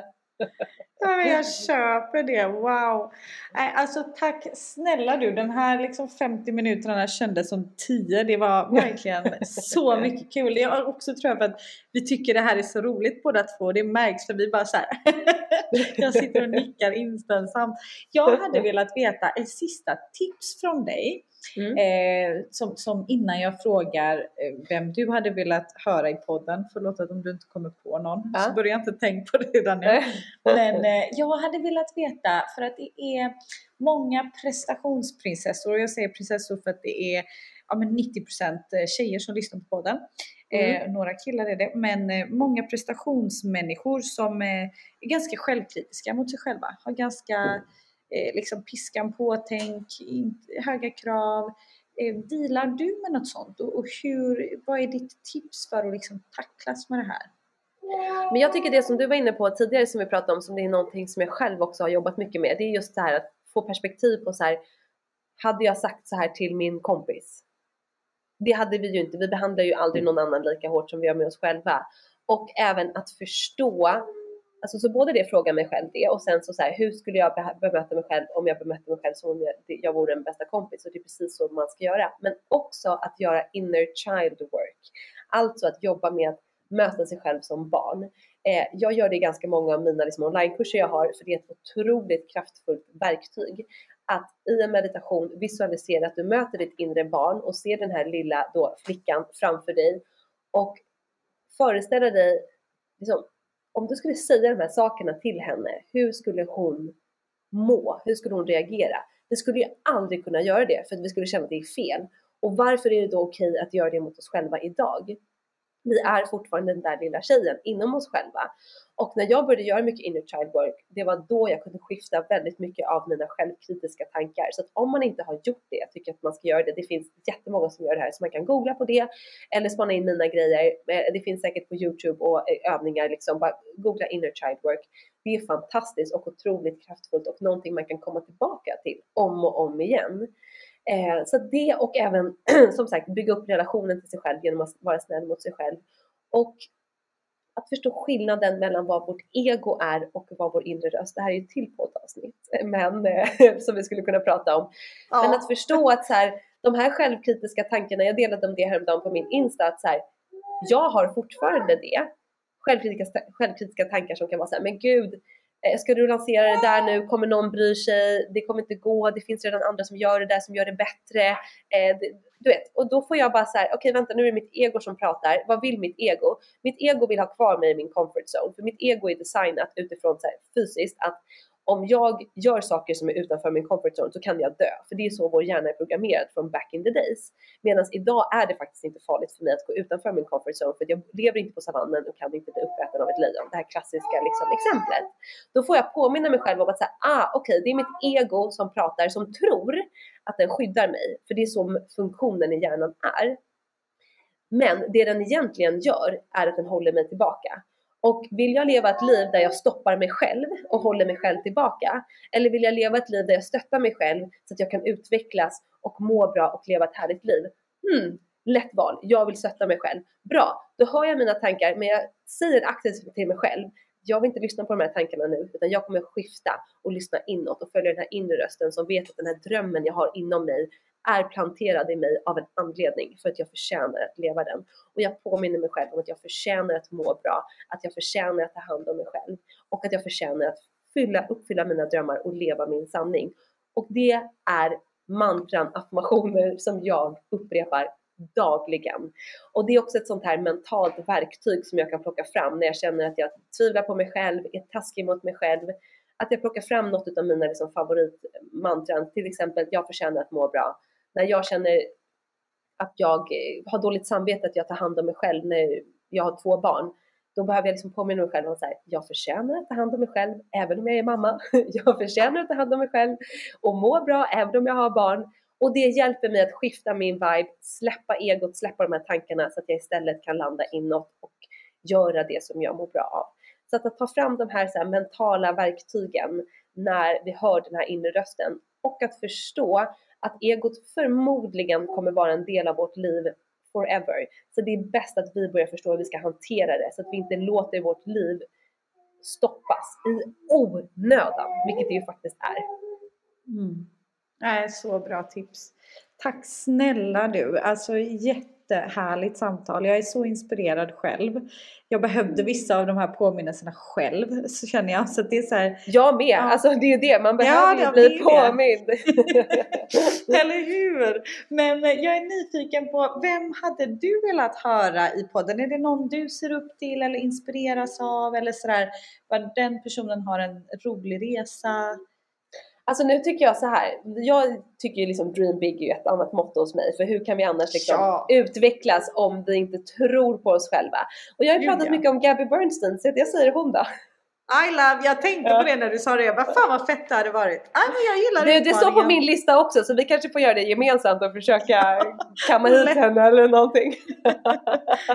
Ja, men jag köper det, wow! Nej, alltså tack snälla du, den här liksom 50 minuterna kändes som 10. Det var verkligen så mycket kul. Jag också tror jag för att vi tycker det här är så roligt båda två. Det märks för vi bara så här. jag sitter och nickar inställsamt. Jag hade velat veta ett sista tips från dig Mm. Eh, som, som, innan jag frågar eh, vem du hade velat höra i podden, förlåt att om du inte kommer på någon, ja. så börjar jag inte tänka på det redan nu. Men eh, jag hade velat veta, för att det är många prestationsprinsessor, och jag säger prinsessor för att det är ja, men 90% eh, tjejer som lyssnar på podden. Mm. Eh, några killar är det, men eh, många prestationsmänniskor som eh, är ganska självkritiska mot sig själva. Har ganska eh, liksom piskan på-tänk, höga krav. Eh, dealar du med något sånt? Och, och hur, vad är ditt tips för att liksom tacklas med det här? Men jag tycker det som du var inne på tidigare som vi pratade om, som det är någonting som jag själv också har jobbat mycket med, det är just det här att få perspektiv på så här, hade jag sagt så här till min kompis? Det hade vi ju inte, vi behandlar ju aldrig någon annan lika hårt som vi gör med oss själva. Och även att förstå, alltså så både det fråga mig själv det och sen så, så här, hur skulle jag bemöta mig själv om jag bemötte mig själv som om jag, jag vore en bästa kompis? Och det är precis så man ska göra. Men också att göra inner child work. Alltså att jobba med att möta sig själv som barn. Eh, jag gör det i ganska många av mina liksom, onlinekurser jag har för det är ett otroligt kraftfullt verktyg. Att i en meditation visualisera att du möter ditt inre barn och ser den här lilla då, flickan framför dig och föreställa dig, liksom, om du skulle säga de här sakerna till henne, hur skulle hon må? Hur skulle hon reagera? Vi skulle ju aldrig kunna göra det för att vi skulle känna att det är fel. Och varför är det då okej att göra det mot oss själva idag? Vi är fortfarande den där lilla tjejen inom oss själva. Och när jag började göra mycket inner child work, det var då jag kunde skifta väldigt mycket av mina självkritiska tankar. Så att om man inte har gjort det, jag tycker att man ska göra det. Det finns jättemånga som gör det här, så man kan googla på det eller spana in mina grejer. Eh, det finns säkert på Youtube och eh, övningar, liksom bara googla inner child work. Det är fantastiskt och otroligt kraftfullt och någonting man kan komma tillbaka till om och om igen. Eh, så det och även som sagt bygga upp relationen till sig själv genom att vara snäll mot sig själv. Och att förstå skillnaden mellan vad vårt ego är och vad vår inre röst. Det här är ju till poddavsnitt men, eh, som vi skulle kunna prata om. Ja. Men att förstå att så här, de här självkritiska tankarna, jag delade om det häromdagen på min Insta, att så här, jag har fortfarande det. Självkritiska, självkritiska tankar som kan vara så här, men gud, Eh, ska du lansera det där nu? Kommer någon bry sig? Det kommer inte gå. Det finns redan andra som gör det där som gör det bättre. Eh, du vet, och då får jag bara så här, okej okay, vänta nu är det mitt ego som pratar. Vad vill mitt ego? Mitt ego vill ha kvar mig i min comfort zone. För mitt ego är designat utifrån så här, fysiskt att om jag gör saker som är utanför min comfort zone så kan jag dö. För det är så vår hjärna är programmerad från back in the days. Medan idag är det faktiskt inte farligt för mig att gå utanför min comfort zone för jag lever inte på savannen och kan inte bli uppäten av ett lejon. Det här klassiska liksom, exemplet. Då får jag påminna mig själv om att säga, ah okej okay, det är mitt ego som pratar som tror att den skyddar mig. För det är så funktionen i hjärnan är. Men det den egentligen gör är att den håller mig tillbaka. Och vill jag leva ett liv där jag stoppar mig själv och håller mig själv tillbaka? Eller vill jag leva ett liv där jag stöttar mig själv så att jag kan utvecklas och må bra och leva ett härligt liv? Hmm, lätt val. Jag vill stötta mig själv. Bra, då hör jag mina tankar men jag säger aktivt till mig själv jag vill inte lyssna på de här tankarna nu utan jag kommer skifta och lyssna inåt och följa den här inre rösten som vet att den här drömmen jag har inom mig är planterad i mig av en anledning för att jag förtjänar att leva den. Och jag påminner mig själv om att jag förtjänar att må bra, att jag förtjänar att ta hand om mig själv och att jag förtjänar att fylla, uppfylla mina drömmar och leva min sanning. Och det är mantran, affirmationer som jag upprepar dagligen. Och det är också ett sånt här mentalt verktyg som jag kan plocka fram när jag känner att jag tvivlar på mig själv, är taskig mot mig själv. Att jag plockar fram något av mina liksom favoritmantran, till exempel jag förtjänar att må bra när jag känner att jag eh, har dåligt samvete att jag tar hand om mig själv när jag har två barn, då behöver jag liksom påminna mig själv om att jag förtjänar att ta hand om mig själv även om jag är mamma. Jag förtjänar att ta hand om mig själv och må bra även om jag har barn. Och det hjälper mig att skifta min vibe, släppa egot, släppa de här tankarna så att jag istället kan landa inåt och göra det som jag mår bra av. Så att, att ta fram de här, så här mentala verktygen när vi hör den här inre rösten och att förstå att egot förmodligen kommer vara en del av vårt liv forever. Så det är bäst att vi börjar förstå hur vi ska hantera det så att vi inte låter vårt liv stoppas i onödan, vilket det ju faktiskt är. Mm. Nej, så bra tips. Tack snälla du, alltså jätte jättehärligt samtal. Jag är så inspirerad själv. Jag behövde vissa av de här påminnelserna själv, så känner jag. Så det är så här, jag med! Ja. Alltså det är det, man behöver ja, bli påmind. Eller hur! Men jag är nyfiken på, vem hade du velat höra i podden? Är det någon du ser upp till eller inspireras av? Eller sådär, den personen har en rolig resa? Alltså nu tycker jag så här. Jag tycker ju liksom dream big är ett annat motto hos mig. För hur kan vi annars liksom Ja. utvecklas om vi inte tror på oss själva? Och jag har ju pratat mycket om Gabby Bernstein, så jag säger hon då. I love, jag tänkte på det när du sa det. Jag bara, fan vad fett det hade varit. Ah, men jag gillar Det, det står på min lista också så vi kanske får göra det gemensamt och försöka kamma hit henne eller någonting.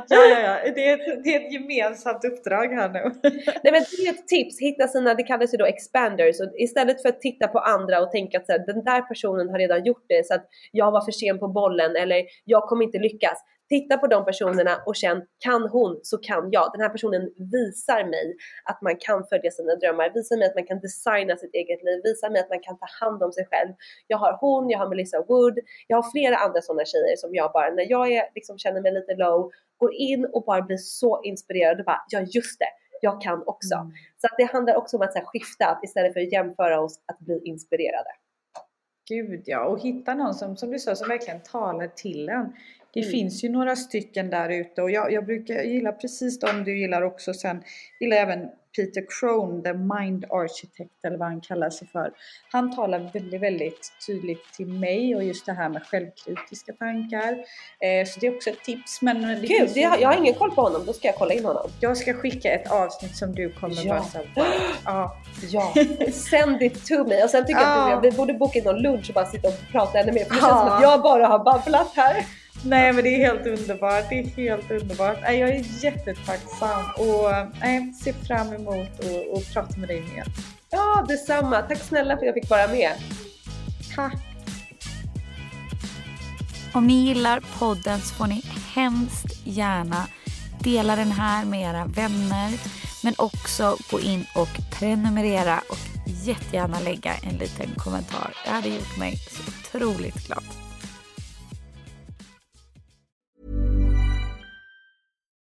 Ja, ja, ja. Det är, ett, det är ett gemensamt uppdrag här nu. Nej men det är ett tips, hitta sina, det kallas ju då expanders. Och istället för att titta på andra och tänka att så här, den där personen har redan gjort det så att jag var för sen på bollen eller jag kommer inte lyckas. Titta på de personerna och känn, kan hon så kan jag. Den här personen visar mig att man kan följa sina drömmar, visar mig att man kan designa sitt eget liv, visar mig att man kan ta hand om sig själv. Jag har hon, jag har Melissa Wood, jag har flera andra sådana tjejer som jag bara, när jag är, liksom, känner mig lite low, går in och bara blir så inspirerad och bara, ja just det, jag kan också. Mm. Så att det handlar också om att så här, skifta, att istället för att jämföra oss, att bli inspirerade. Gud ja, och hitta någon som, som du sa, som verkligen talar till en. Det Mm. finns ju några stycken där ute och jag, jag brukar jag gillar precis de du gillar också. Sen gillar jag även Peter Crone, the mind architect eller vad han kallar sig för. Han talar väldigt, väldigt tydligt till mig och just det här med självkritiska tankar. Eh, så det är också ett tips. Men det Gud, det jag har ingen koll på honom, då ska jag kolla in honom. jag ska skicka ett avsnitt som du kommer Ja. bara såhär, wow. ja. Ja, send it to me. Och sen tycker jag att Ja. vi borde boka in någon lunch och bara sitta och prata ännu mer. För det Ja. känns som att jag bara har babblat här. Nej men det är helt underbart, det är helt underbart. Jag är jättetacksam och nej, ser fram emot att att prata med dig mer. Ja, detsamma. Tack snälla för att jag fick vara med. Tack! Om ni gillar podden så får ni hemskt gärna dela den här med era vänner. Men också gå in och prenumerera och jättegärna lägga en liten kommentar. Det hade gjort mig så otroligt glad.